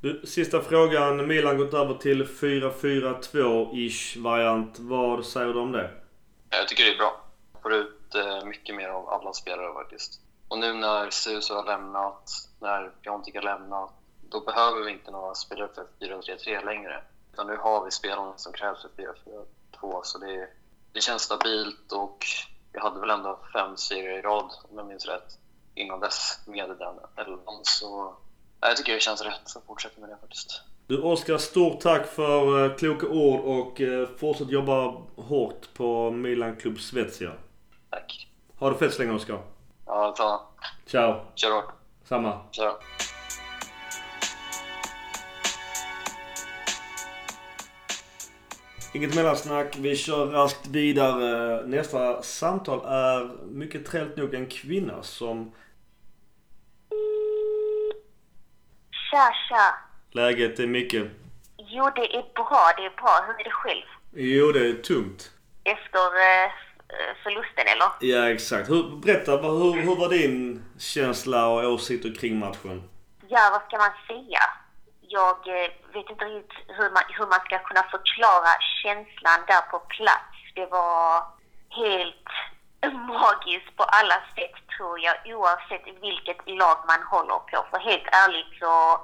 Du, sista frågan. Milan gått över till 4-4-2-ish variant. Vad säger du om det? Jag tycker det är bra. Får ut eh, mycket mer av alla spelare faktiskt. Och nu när Suso har lämnat, när Piontek har lämnat, då behöver vi inte några spelare för 4-3-3 längre. Utan nu har vi spelarna som krävs för 4-4-2. Så det, det känns stabilt och vi hade väl ändå fem serier i rad, om jag minns rätt, innan dess med den elvan. Så jag tycker det känns rätt att fortsätta med det faktiskt. Du Oskar, stort tack för eh, kloka ord och eh, fortsätt jobba hårt på Milan Club Svezia. Tack. Ha det fett så länge Oskar. Ja, ta. Ciao. Kör hårt. Samma. Kör. Inget mellansnack. Vi kör raskt vidare. Nästa samtal är mycket trevligt nog en kvinna som... Tja, tja. Läget är mycket... Jo, det är bra, det är bra. Hur är det själv? Jo, det är tungt. Efter eh, förlusten, eller? Ja, exakt. Hur, berätta, hur, hur var din känsla och åsikter kring matchen? Ja, vad ska man säga? Jag eh, vet inte riktigt hur man, hur man ska kunna förklara känslan där på plats. Det var helt magiskt på alla sätt, tror jag, oavsett vilket lag man håller på. För helt ärligt så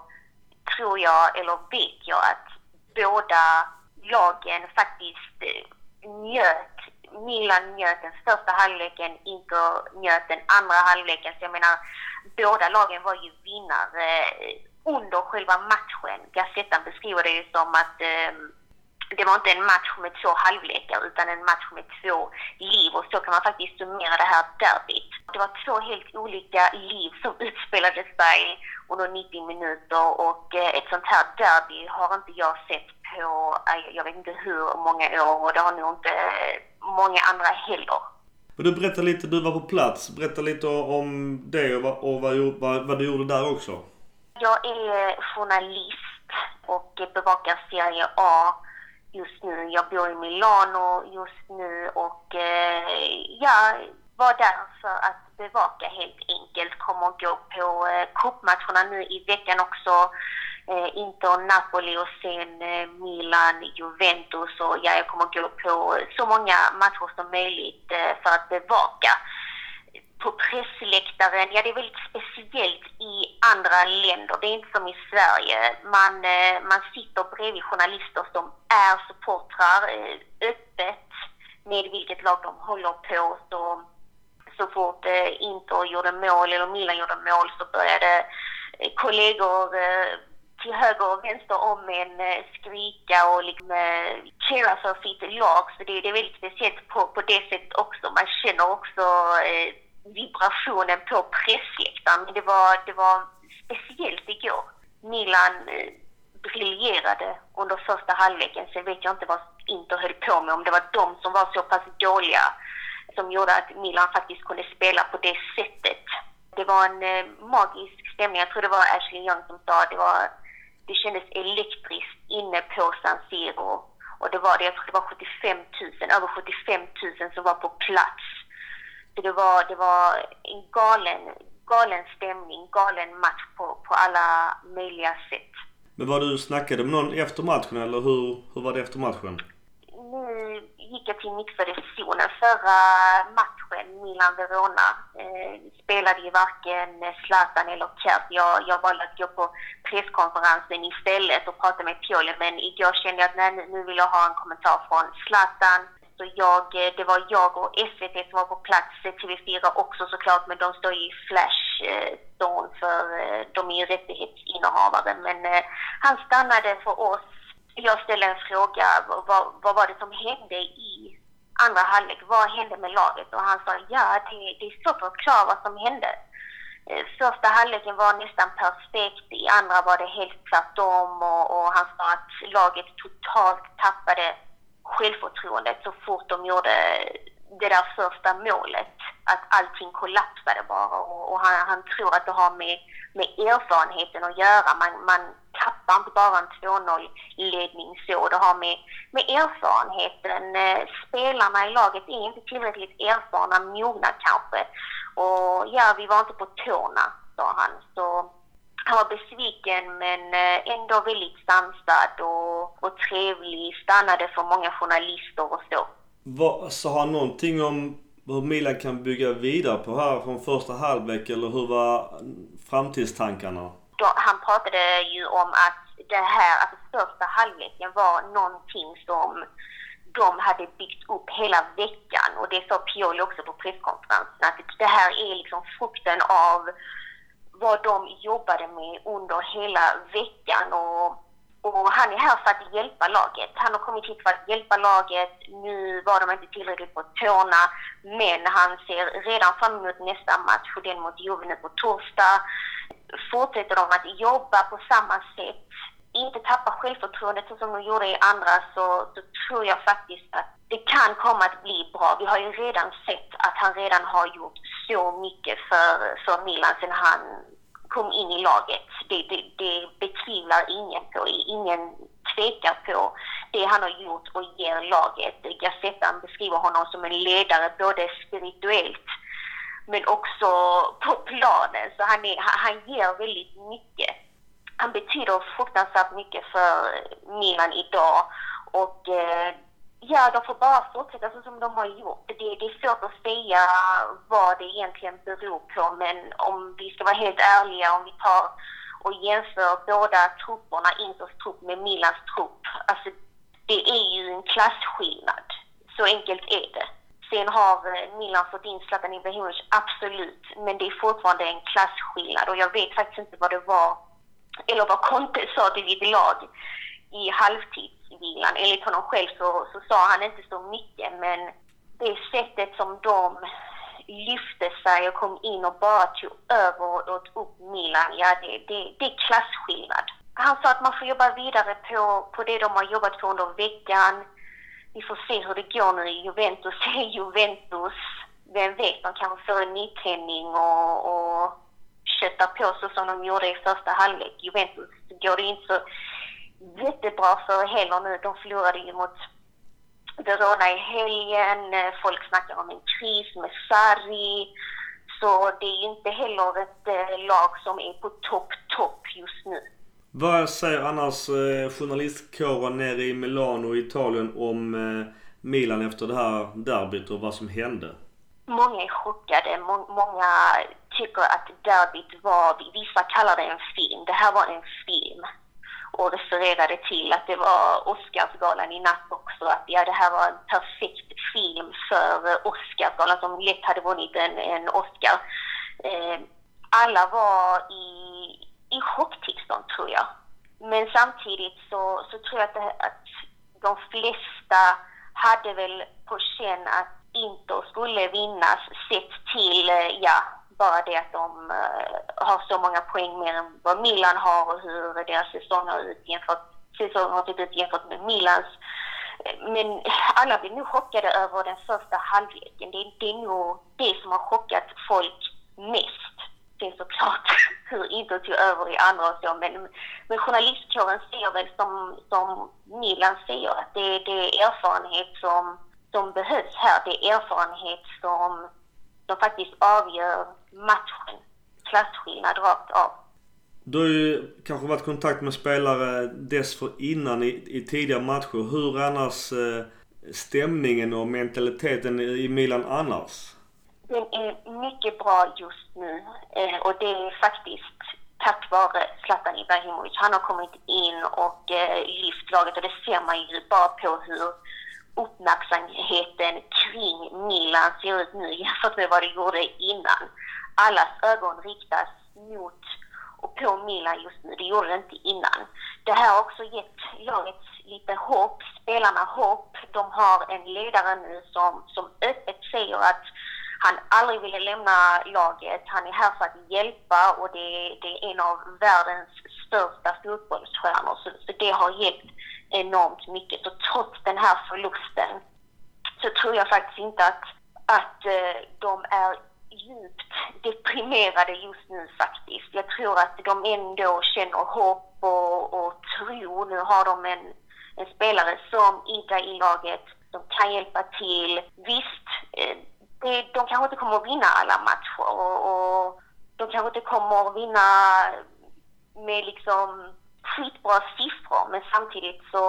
tror jag, eller vet jag, att båda lagen faktiskt eh, njöt. Milan njöt den första halvleken, Inter njöt den andra halvleken. Så jag menar, båda lagen var ju vinnare under själva matchen. Gazettan beskriver det ju som att eh, det var inte en match med två halvlekar utan en match med två liv och så kan man faktiskt summera det här derbyt. Det var två helt olika liv som utspelade sig under 90 minuter och eh, ett sånt här derby har inte jag sett på, eh, jag vet inte hur många år och det har nog inte eh, många andra heller. Men du berättar lite, du var på plats. Berätta lite om det och, vad, och vad, vad, vad du gjorde där också. Jag är journalist och bevakar Serie A just nu. Jag bor i Milano just nu och eh, jag var där för att bevaka helt enkelt. Kommer att gå på eh, cupmatcherna nu i veckan också. Eh, Inter, Napoli och sen eh, Milan, Juventus och ja, jag kommer att gå på så många matcher som möjligt eh, för att bevaka på pressläktaren, ja det är väldigt speciellt i andra länder. Det är inte som i Sverige. Man, eh, man sitter bredvid journalister som är supportrar eh, öppet med vilket lag de håller på. Så, så fort eh, Inter gjorde mål eller Milan gjorde mål så började kollegor till höger och vänster om en skrika och liksom cheera för sitt lag. Så det, det är väldigt speciellt på, på det sättet också. Man känner också vibrationen på pressläktaren. Det var, det var speciellt igår. Milan eh, briljerade under första halvleken. Sen vet jag inte vad Inter höll på med, om det var de som var så pass dåliga som gjorde att Milan faktiskt kunde spela på det sättet. Det var en eh, magisk stämning. Jag tror det var Ashley Young som sa det var det kändes elektriskt inne på San Siro. Och det var det, jag tror det var 75 000, över 75 000 som var på plats så det var, det var en galen, galen stämning, galen match på, på alla möjliga sätt. Men var du snackade med någon efter matchen eller hur, hur var det efter matchen? Nu gick jag till mixade zonen. Förra matchen, Milan-Verona, eh, spelade ju varken Zlatan eller Kert. Jag, jag valde att gå på presskonferensen istället och prata med Pioli. Men igår kände jag att nej, nu vill jag ha en kommentar från Zlatan, så jag, eh, det var jag och SVT som var på plats, eh, TV4 också såklart, men de står ju i Flashzone eh, för de är ju rättighetsinnehavare. Men han stannade för oss. Jag ställde en fråga, vad, vad var det som hände i andra halvlek? Vad hände med laget? Och han sa, ja det, det är svårt att förklara vad som hände. Första halvleken var nästan perfekt, i andra var det helt tvärtom och, och han sa att laget totalt tappade självförtroendet så fort de gjorde det där första målet. Att allting kollapsade bara och, och han, han, tror att det har med, med erfarenheten att göra. Man, man tappar inte bara en 2-0-ledning så. Det har med, med erfarenheten. Eh, spelarna i laget är inte tillräckligt erfarna, mogna kanske. Och ja, vi var inte på tårna, sa han. Så han var besviken men eh, ändå väldigt sansad och, och trevlig. Stannade för många journalister och så. Vad, sa han någonting om hur Milan kan bygga vidare på här från första halvlek eller hur var framtidstankarna? Då, han pratade ju om att det här, alltså första halvleken var någonting som de hade byggt upp hela veckan och det sa Pioli också på presskonferensen att det här är liksom frukten av vad de jobbade med under hela veckan. Och, och han är här för att hjälpa laget. Han har kommit hit för att hjälpa laget. Nu var de inte tillräckligt på tårna, men han ser redan fram emot nästa match, och den mot Juve nu på torsdag. Fortsätter de att jobba på samma sätt, inte tappa självförtroendet som de gjorde i andra, så, så tror jag faktiskt att det kan komma att bli bra. Vi har ju redan sett att han redan har gjort så mycket för, för Milan sen han kom in i laget. Det, det, det betvivlar ingen på. Ingen tvekar på det han har gjort och ger laget. Gazettan beskriver honom som en ledare både spirituellt men också på planen. Så han, är, han ger väldigt mycket. Han betyder fruktansvärt mycket för Milan idag och eh, Ja, de får bara fortsätta så som de har gjort. Det, det är svårt att säga vad det egentligen beror på, men om vi ska vara helt ärliga, om vi tar och jämför båda trupperna, Inters trupp med Milans trupp, alltså det är ju en klasskillnad. Så enkelt är det. Sen har eh, Milan fått in Zlatan Ibrahimovic, absolut, men det är fortfarande en klasskillnad och jag vet faktiskt inte vad det var, eller vad Conte sa till ditt lag i halvtidsvilan. Enligt honom själv så, så sa han inte så mycket men det sättet som de lyfte sig och kom in och bara tog över och åt upp Milan, ja det, det, det är klasskillnad. Han sa att man får jobba vidare på, på det de har jobbat på under veckan. Vi får se hur det går nu i Juventus. Juventus, vem vet, de kanske får en nytändning och, och köttar på så som de gjorde i första halvlek. Juventus går det inte så jättebra för heller nu. De förlorade ju mot Verona i helgen. Folk snackar om en kris med Sarri. Så det är ju inte heller ett eh, lag som är på topp, topp just nu. Vad säger annars eh, journalistkåren nere i Milano i Italien om eh, Milan efter det här derbyt och vad som hände? Många är chockade. Må- många tycker att derbyt var, vissa kallar det en film. Det här var en film. Och refererade till att det var Oscarsgalan i natt också. Att ja, det här var en perfekt film för Oscarsgalan som lätt hade vunnit en, en Oscar. Eh, alla var i, i chocktillstånd tror jag. Men samtidigt så, så tror jag att, det, att de flesta hade väl på känn att Inter skulle vinnas sett till, eh, ja, bara det att de eh, har så många poäng mer än vad Milan har och hur deras säsong har, ut jämfört, säsong har sett ut jämfört med Milans. Men alla blir nog chockade över den första halvleken. Det, det är nog det som har chockat folk mest. Sen såklart hur Inter tog över i andra och så, men, men journalistkåren ser väl som, som Milan säger att det, det är erfarenhet som, som behövs här. Det är erfarenhet som, som faktiskt avgör matchen. Klasskillnad rakt av. Du har ju kanske varit i kontakt med spelare dessförinnan i, i tidigare matcher. Hur är annars eh, stämningen och mentaliteten i Milan annars? Den är mycket bra just nu eh, och det är faktiskt tack vare Zlatan Ibrahimovic. Han har kommit in och eh, lyft laget och det ser man ju bara på hur uppmärksamheten kring Milan ser ut nu jämfört med vad det gjorde innan. Allas ögon riktas mot och på Milan just nu. Det gjorde det inte innan. Det här har också gett laget lite hopp, spelarna hopp. De har en ledare nu som, som öppet säger att han aldrig ville lämna laget. Han är här för att hjälpa och det, det är en av världens största fotbollsstjärnor. Så, så det har hjälpt enormt mycket. Så trots den här förlusten så tror jag faktiskt inte att, att eh, de är djupt deprimerade just nu faktiskt. Jag tror att de ändå känner hopp och, och tro. Nu har de en, en spelare som Ida i laget som kan hjälpa till. Visst, eh, det, de kanske inte kommer att vinna alla matcher och, och de kanske inte kommer att vinna med liksom skitbra siffror men samtidigt så,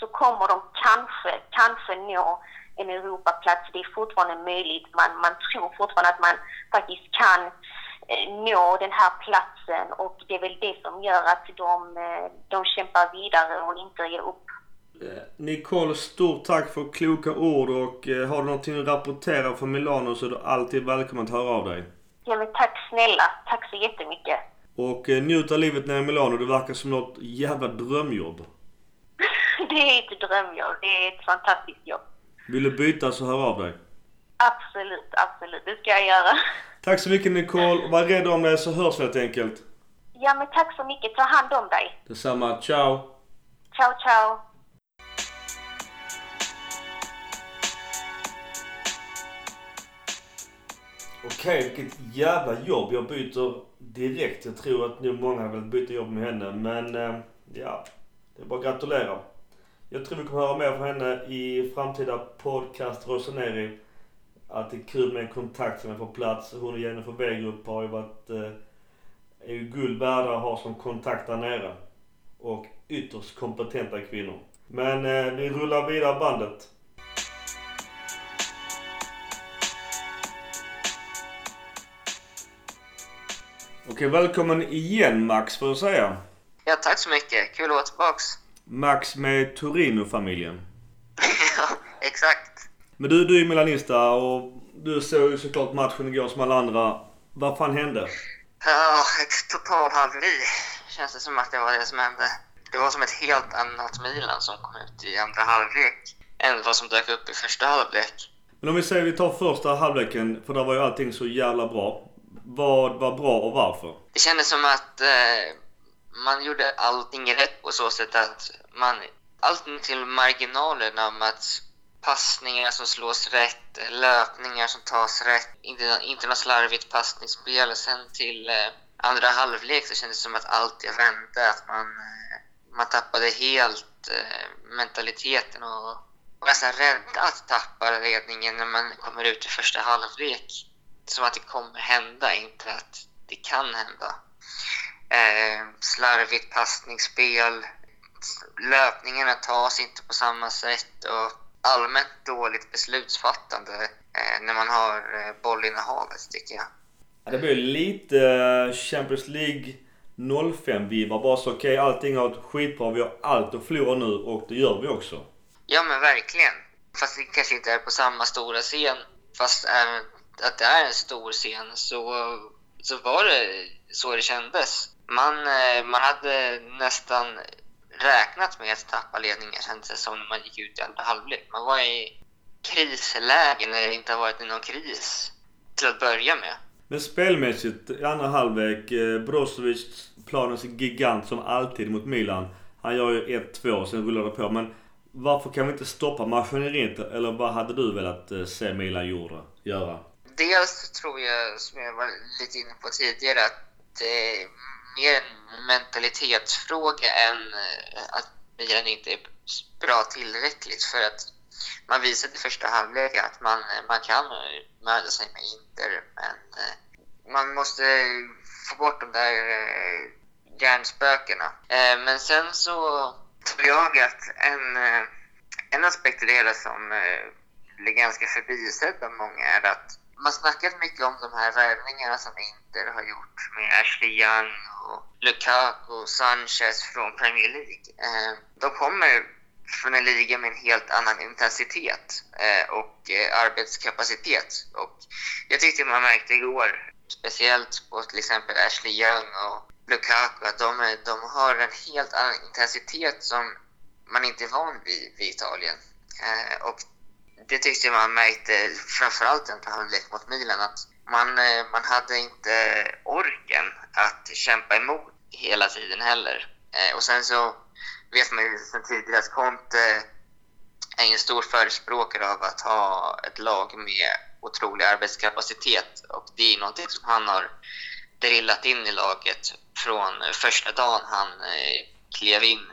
så kommer de kanske, kanske nå en Europaplats. Det är fortfarande möjligt. Man, man tror fortfarande att man faktiskt kan eh, nå den här platsen och det är väl det som gör att de, eh, de kämpar vidare och inte ger upp. Eh, Nicole, stort tack för kloka ord och eh, har du någonting att rapportera från Milano så är du alltid välkommen att höra av dig. Ja men tack snälla. Tack så jättemycket. Och eh, njut av livet nere i Milano. Det verkar som något jävla drömjobb. Det är ett drömjobb. Det är ett fantastiskt jobb. Vill du byta så hör av dig. Absolut, absolut. Det ska jag göra. Tack så mycket Nicole. Var rädd om dig så hörs vi helt enkelt. Ja men tack så mycket. Ta hand om dig. Detsamma. Ciao! Ciao, ciao. Okej, vilket jävla jobb. Jag byter direkt. Jag tror att nu många vill byta jobb med henne. Men eh, ja, det är bara att gratulera. Jag tror vi kommer höra mer från henne i framtida podcast Rosaneri. är kul med en kontakt som är på plats. Hon och Jennifer Wegerup har ju varit, eh, är ju guld värda att ha som kontakt där nere. Och ytterst kompetenta kvinnor. Men eh, vi rullar vidare bandet. Okej, välkommen igen Max får jag säga. Ja, tack så mycket. Kul att vara tillbaks. Max med Torino-familjen. ja, exakt. Men du, du är milanista och du såg ju såklart matchen igår som alla andra. Vad fan hände? Ja, ett total haveri känns det som att det var det som hände. Det var som ett helt annat Milan som kom ut i andra halvlek än vad som dök upp i första halvlek. Men om vi säger vi tar första halvleken, för där var ju allting så jävla bra. Vad var bra och varför? Det kändes som att eh, man gjorde allting rätt på så sätt att man... Allting till marginalerna om att passningar som slås rätt, löpningar som tas rätt, inte, inte något slarvigt passningsspel. Sen till eh, andra halvlek så kändes det som att allt vände, att man... Eh, man tappade helt eh, mentaliteten och var nästan rädda att tappa ledningen när man kommer ut i första halvlek. Som att det kommer hända, inte att det kan hända. Eh, slarvigt passningsspel, löpningarna tas inte på samma sätt och allmänt dåligt beslutsfattande eh, när man har eh, bollinnehavet tycker jag. Ja, det blir lite eh, Champions League 05-vibbar. Bara så okej, okay, allting har varit skitbra. Vi har allt att förlora nu och det gör vi också. Ja men verkligen. Fast det kanske inte är på samma stora scen. Fast även att det är en stor scen så, så var det så det kändes. Man, eh, man hade nästan räknat med att tappa ledningen kändes det som när man gick ut i andra halvlek. Man var i krisläge när det inte har varit någon kris till att börja med. Men spelmässigt i andra halvlek, eh, Brozovic, planens gigant som alltid mot Milan. Han gör ju 1-2, sen rullar det på. Men varför kan vi inte stoppa maskineriet? Eller vad hade du velat eh, se Milan gjorde, göra? Dels tror jag, som jag var lite inne på tidigare, att det är mer en mentalitetsfråga än eh, att Milan inte är bra tillräckligt. För att man visade i första halvlek att man, man kan möta sig med Inter, men eh, man måste få bort de där eh, hjärnspökena. Men sen så tror jag att en, en aspekt i det hela som blir ganska förbisedd av många är att man snackat mycket om de här värvningarna som Inter har gjort med Ashley Young och Lukaku och Sanchez från Premier League. Eh, de kommer från en liga med en helt annan intensitet eh, och eh, arbetskapacitet. Och jag tyckte man märkte igår, speciellt på till exempel Ashley Young och Lukaku, att de, eh, de har en helt annan intensitet som man inte är van vid i Italien. Eh, och det tyckte man märkte framförallt i en halvlek mot Milan att man, eh, man hade inte orken att kämpa emot hela tiden heller. Eh, och sen så vet man ju sen tidigare att Conte är en stor förespråkare av att ha ett lag med otrolig arbetskapacitet och det är någonting som han har drillat in i laget från första dagen han eh, klev in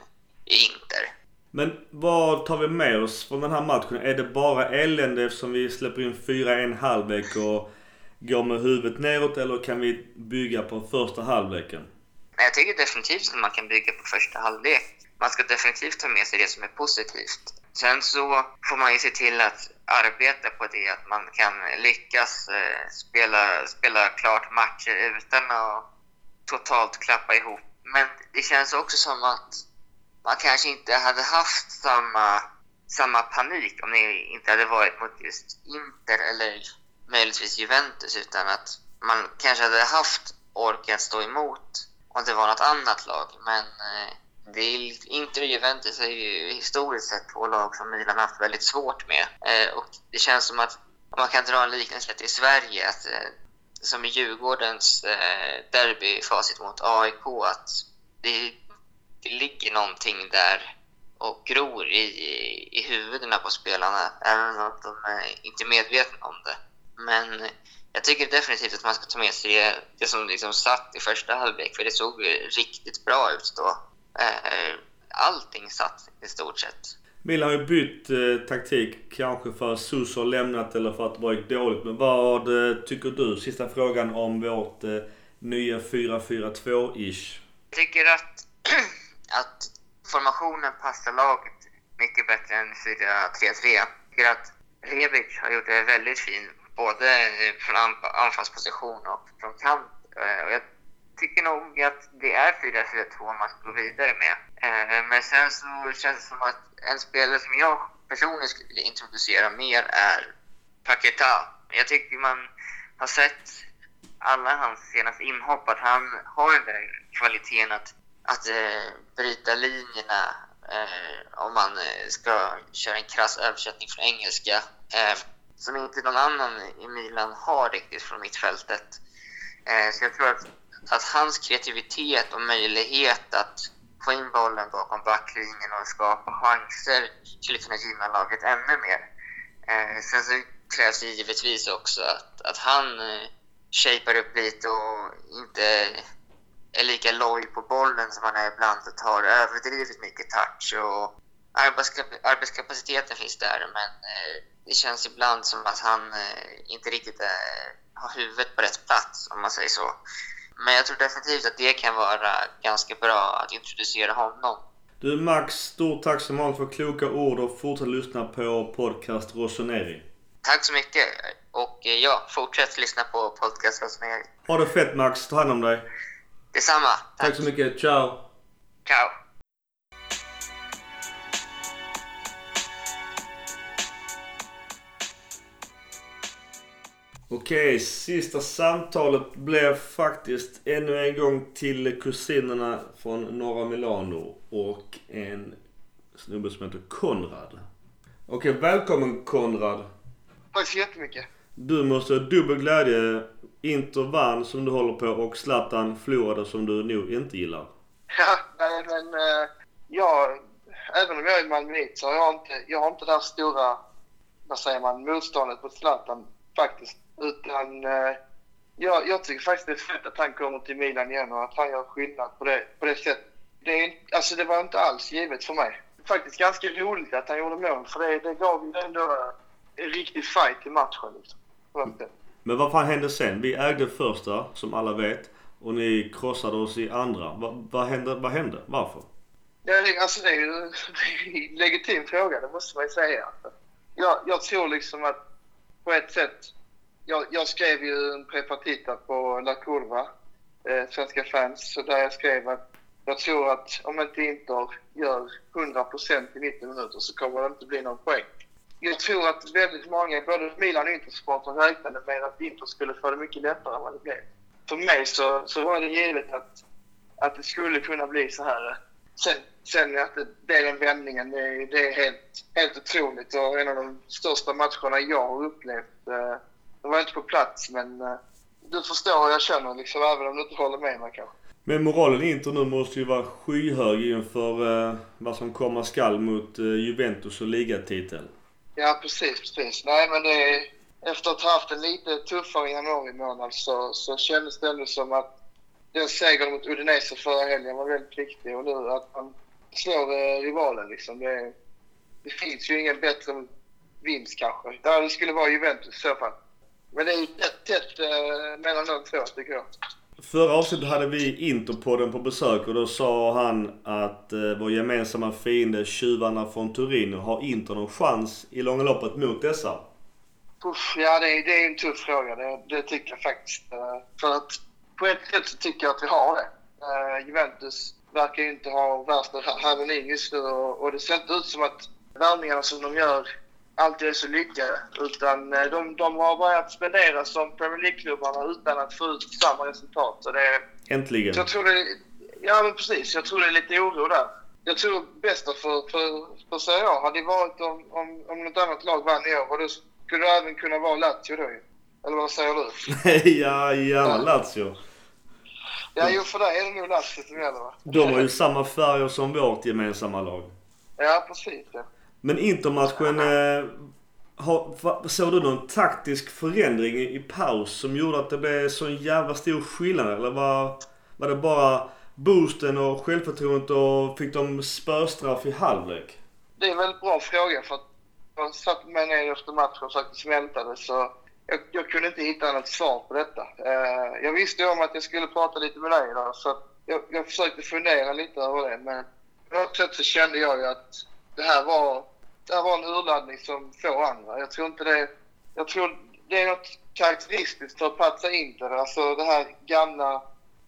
i Inter. Men vad tar vi med oss från den här matchen? Är det bara elände eftersom vi släpper in 4-1 halvlek och går med huvudet neråt eller kan vi bygga på första halvleken? Jag tycker definitivt att man kan bygga på första halvlek. Man ska definitivt ta med sig det som är positivt. Sen så får man ju se till att arbeta på det, att man kan lyckas eh, spela, spela klart matcher utan att totalt klappa ihop. Men det känns också som att man kanske inte hade haft samma, samma panik om det inte hade varit mot just Inter eller möjligtvis Juventus utan att man kanske hade haft orken att stå emot om det var något annat lag. Men eh, det är, Inter och Juventus är ju historiskt sett två lag som Milan haft väldigt svårt med. Eh, och det känns som att man kan dra en liknelse till Sverige, att, eh, som i Djurgårdens eh, derbyfacit mot AIK, att det det ligger någonting där och gror i, i huvudena på spelarna, även om de är inte är medvetna om det. Men jag tycker definitivt att man ska ta med sig det, det som liksom satt i första halvlek, för det såg riktigt bra ut då. Eh, allting satt i stort sett. Milan har ju bytt eh, taktik, kanske för att Suso har lämnat eller för att det varit dåligt. Men vad eh, tycker du? Sista frågan om vårt eh, nya 4-4-2-ish. Jag tycker att att formationen passar laget mycket bättre än 4-3-3. Jag tycker att Rebic har gjort det väldigt fint, både från anfallsposition och från kant. Eh, och jag tycker nog att det är 4-4-2 man ska gå vidare med. Eh, men sen så känns det som att en spelare som jag personligen skulle vilja introducera mer är Paketa. Jag tycker man har sett alla hans senaste inhopp att han har den där kvaliteten att att eh, bryta linjerna eh, om man eh, ska köra en krass översättning från engelska eh, som inte någon annan i Milan har riktigt från mittfältet. Eh, så jag tror att, att hans kreativitet och möjlighet att få in bollen bakom backlinjen och skapa chanser skulle kunna gynna laget ännu mer. Eh, sen så krävs det givetvis också att, att han eh, shapar upp lite och inte är lika loj på bollen som han är ibland och tar överdrivet mycket touch. Och arbetskap- arbetskapaciteten finns där, men eh, det känns ibland som att han eh, inte riktigt är, har huvudet på rätt plats, om man säger så. Men jag tror definitivt att det kan vara ganska bra att introducera honom. Du Max, stort tack som vanligt för kloka ord och fortsätt lyssna på podcast Rossoneri. Tack så mycket! Och eh, ja, fortsätt lyssna på podcast Rosemary. Ha det fett Max, ta hand om dig. Detsamma! Tack så mycket, ciao! Ciao! Okej, sista samtalet blev faktiskt ännu en gång till kusinerna från norra Milano och en snubbe som heter Konrad. Okej, välkommen Konrad. Tack så jättemycket. Du måste ha dubbel glädje. Inter vann som du håller på och Zlatan förlorade som du nog inte gillar. Ja, nej men eh, jag, även om jag är malmöit så har jag inte, jag har inte det här stora, vad säger man, motståndet mot Zlatan faktiskt. Utan eh, jag, jag tycker faktiskt det är fett att han kommer till Milan igen och att han gör skillnad på det, på det sättet. Det, är, alltså det var inte alls givet för mig. Faktiskt ganska roligt att han gjorde mål för det, det gav ju ändå en riktig fight i matchen. Liksom. Men vad fan hände sen? Vi ägde första, som alla vet. Och ni krossade oss i andra. Va, vad, hände, vad hände? Varför? Ja, alltså det är ju en legitim fråga, det måste man ju säga. Jag, jag tror liksom att på ett sätt, jag, jag skrev ju en prepartita på La Curva, eh, Svenska fans, så där jag skrev att jag tror att om inte Inter gör 100% i 90 minuter så kommer det inte bli någon poäng. Jag tror att väldigt många, både Milan och Intersporten räknade med att Inter skulle få det mycket lättare än vad det blev. För mig så, så var det givet att, att det skulle kunna bli så här. Sen, sen att det blev den vändningen, det, är- det är helt, helt otroligt och en av de största matcherna jag har upplevt. Eh, Jag var inte på plats men eh, du förstår hur jag känner liksom, även om du inte håller med mig kanske. Men moralen i Inter nu måste ju vara skyhög inför eh, vad som komma skall mot eh, Juventus och ligatitel. Ja, precis, precis. Nej, men det efter att ha haft en lite tuffare januari månad så, så kändes det ändå som att den segern mot Udinese förra helgen var väldigt viktig och nu att man slår eh, rivalen liksom. Det, det finns ju ingen bättre vinst kanske. Det skulle vara Juventus i så fall. Men det är ju tätt, tätt eh, mellan de två tycker jag. Förra avsnittet hade vi Interpodden på besök och då sa han att eh, vår gemensamma fiende tjuvarna från Turin har Inter någon chans i långa loppet mot dessa? Uff, ja, det är, det är en tuff fråga. Det, det tycker jag faktiskt. Eh, För att på ett sätt så tycker jag att vi har det. Eh, Juventus verkar ju inte ha värsta harmonin just nu och, och det ser inte ut som att värvningarna som de gör alltid är så lyckade. Utan eh, de, de har börjat spendera som Premier League-klubbarna utan att få ut samma resultat. Så det, är- Äntligen. jag tror det, ja men precis, jag tror det är lite oro där. Jag tror bästa för, för, för Serie A hade varit om, om, om något annat lag vann i år och då skulle det även kunna vara Lazio då ju. Eller vad säger du? ja, gärna Lazio. Ja, jo för dig är det nog Lazio som gäller va? De har ju samma färger som vårt gemensamma lag. Ja, precis ja. Men Intermatchen, eh, har, såg du någon taktisk förändring i, paus som gjorde att det blev sån jävla stor skillnad? Eller var, var det bara boosten och självförtroendet och fick de spöstraff i halvlek? Det är en väldigt bra fråga för att jag satt mig ner efter matchen och försökte smälta det så jag, jag kunde inte hitta något svar på detta. Eh, jag visste om att jag skulle prata lite med dig idag så jag, jag försökte fundera lite över det men på något sätt så kände jag ju att det här var, det här var en urladdning som få andra. Jag tror inte det... Jag tror det är något karaktäristiskt för Pazza Inter. Alltså det här gamla,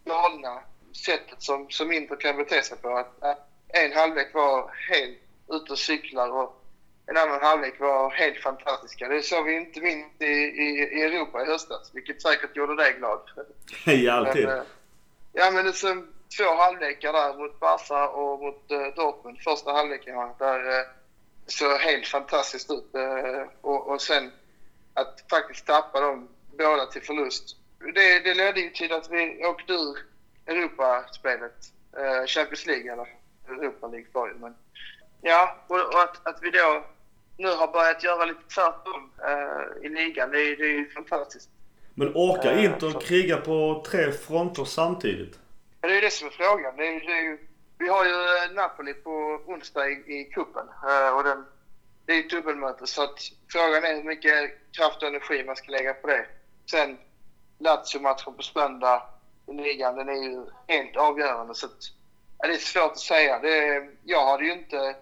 galna sättet som, som Inter kan bete sig på. Att, att en halvlek var helt ute och cyklar och en annan halvlek var helt fantastiska. Det såg vi inte minst i, i, i Europa i höstas, vilket säkert gjorde dig glad. Ja, alltid. Men, eh, ja, men det som två halvlekar där mot Barca och mot eh, Dortmund. Första halvleken där eh, såg helt fantastiskt ut. Eh, och, och sen att faktiskt tappa dem båda till förlust. Det, det ledde ju till att vi åkte ur Europaspelet. Eh, Champions League eller Europa League var det men Ja, och, och att, att vi då nu har börjat göra lite tvärtom eh, i ligan, det, är- det är ju fantastiskt. Men orkar Eh, Inter kriga på tre fronter samtidigt? Ja, det är ju det som är frågan. Det är, det är ju, vi har ju eh, Napoli på onsdag i, i cupen eh, och den, det är ett dubbelmöte så att frågan är hur mycket kraft och energi man ska lägga på det. Sen Lazio-matchen på söndag i ligan, den är ju helt avgörande så att, ja, det är svårt att säga. Det, jag hade ju inte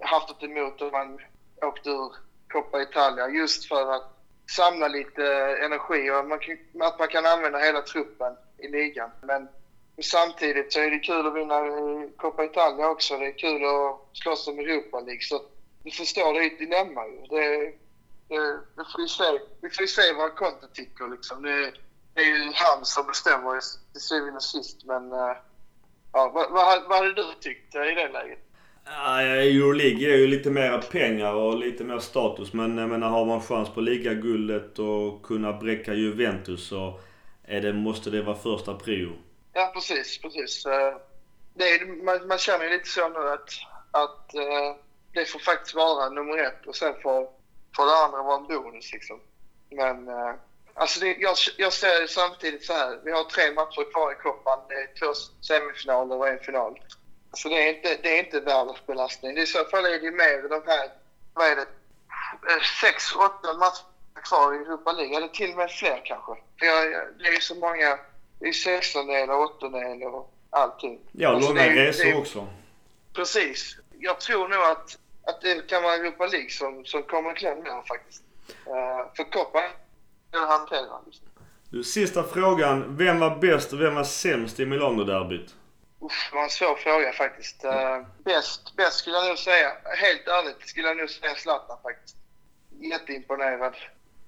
haft något emot om man åkte ur Coppa Italia just för att samla lite eh, energi och man kan, att man kan använda hela truppen i ligan. Men samtidigt så är det kul att vinna Coppa Italia också. Det är kul att slåss om Europa League. Så du förstår, det är ett dilemma ju. Det, det, det får vi, se. vi får ju se vad Conte tycker liksom. Det, det är ju han som bestämmer till syvende och sist. Men eh, ja, vad, vad, vad hade du tyckt eh, i det läget? Ja, Euroleague ger ju lite mer pengar och lite mer status. Men jag menar, har man chans på ligaguldet och kunna bräcka Juventus så är det, måste det vara första prio. Ja, precis. precis. Eh, det är, man, man känner ju lite så nu att, att eh, det får faktiskt vara nummer ett och sen får, får det andra vara en bonus. Liksom. Men eh, alltså det, jag, jag ser samtidigt så här. Vi har tre matcher kvar i cupen. Det är två semifinaler och en final. Så det är inte, det är inte världens belastning. I så fall är det mer de här, vad är det, sex, åtta matcher kvar i Europa League. Eller till och med fler kanske. Jag, det är ju så många, det är sextondelar, åttondelar och allting. Ja, alltså långa resor det, också. Precis. Jag tror nog att, att det kan vara Europa League som, som kommer i kläm där faktiskt. Uh, för Copa är hanterad. Du, sista frågan. Vem var bäst och vem var sämst i Milano-derbyt? Uff, det var en svår fråga faktiskt. Uh, bäst, bäst skulle jag nog säga, helt ärligt skulle jag nog säga Zlatan faktiskt. Jätteimponerad.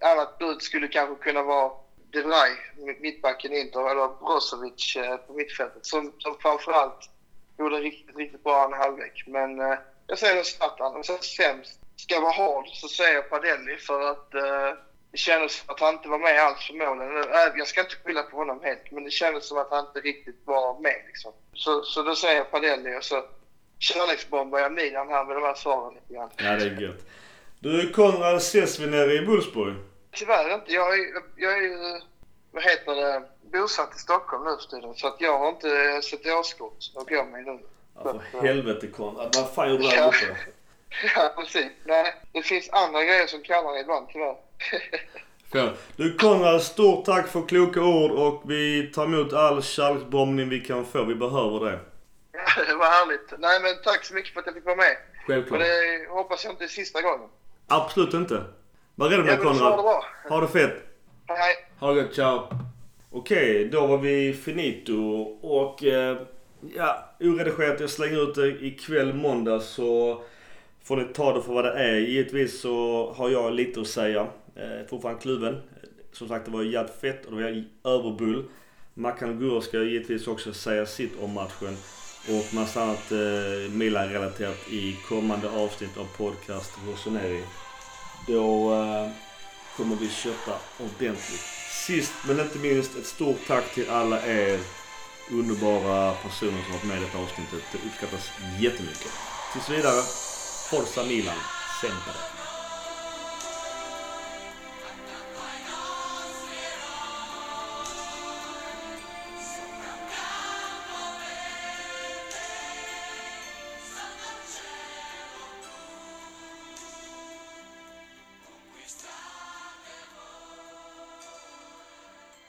Annat bud skulle kanske kunna vara de mittbacken i Inter, eller Brozovic uh, på mittfältet som, som framförallt gjorde riktigt, riktigt bra en halvlek. Men eh, jag säger Zlatan. Om jag sämst, ska vara hård så säger jag Padelli för att eh, det kändes som att han inte var med alls för målen. Eh, eh, jag ska inte skylla på honom helt, men det kändes som att han inte riktigt var med. Liksom. Så, så då säger jag Padelli och så kärleksbombar jag Milan här med de här svaren lite grann. Ja, det är gött. Du Konrad ses vi nere i Wolfsburg? Tyvärr inte. Jag är, jag är vad heter det, bosatt i Stockholm nu för tiden. Så att jag har inte sett årskort att gå med nu. Ja, för helvete Konrad. Vad fan gjorde du där uppe? Ja, precis. Nej, det finns andra grejer som kallar ibland tyvärr. Du Konrad, stort tack för kloka ord och vi tar emot all kärleksbombning vi kan få. Vi behöver det. Ja, det var härligt. Nej men tack så mycket för att jag fick vara med. Självklart. Och det hoppas jag inte är sista gången. Absolut inte. Var rädd om dig Konrad. Ha det fett. Hej hej. Ha det gott, ciao. Okej, då var vi finito och eh, ja, oredigerat. Jag slänger ut det ikväll måndag så får ni ta det för vad det är. Givetvis så har jag lite att säga. Eh, fortfarande kluven. Som sagt, det var jävligt fett och det var överbull. Mackan och Gurra ska givetvis också säga sitt om matchen. Och massa annat eh, Milan-relaterat i kommande avsnitt av podcast Rossoneri. Då eh, kommer vi kötta ordentligt. Sist men inte minst ett stort tack till alla er underbara personer som varit med i detta avsnittet. Det uppskattas jättemycket. Tills vidare, Forza Milan, sempre.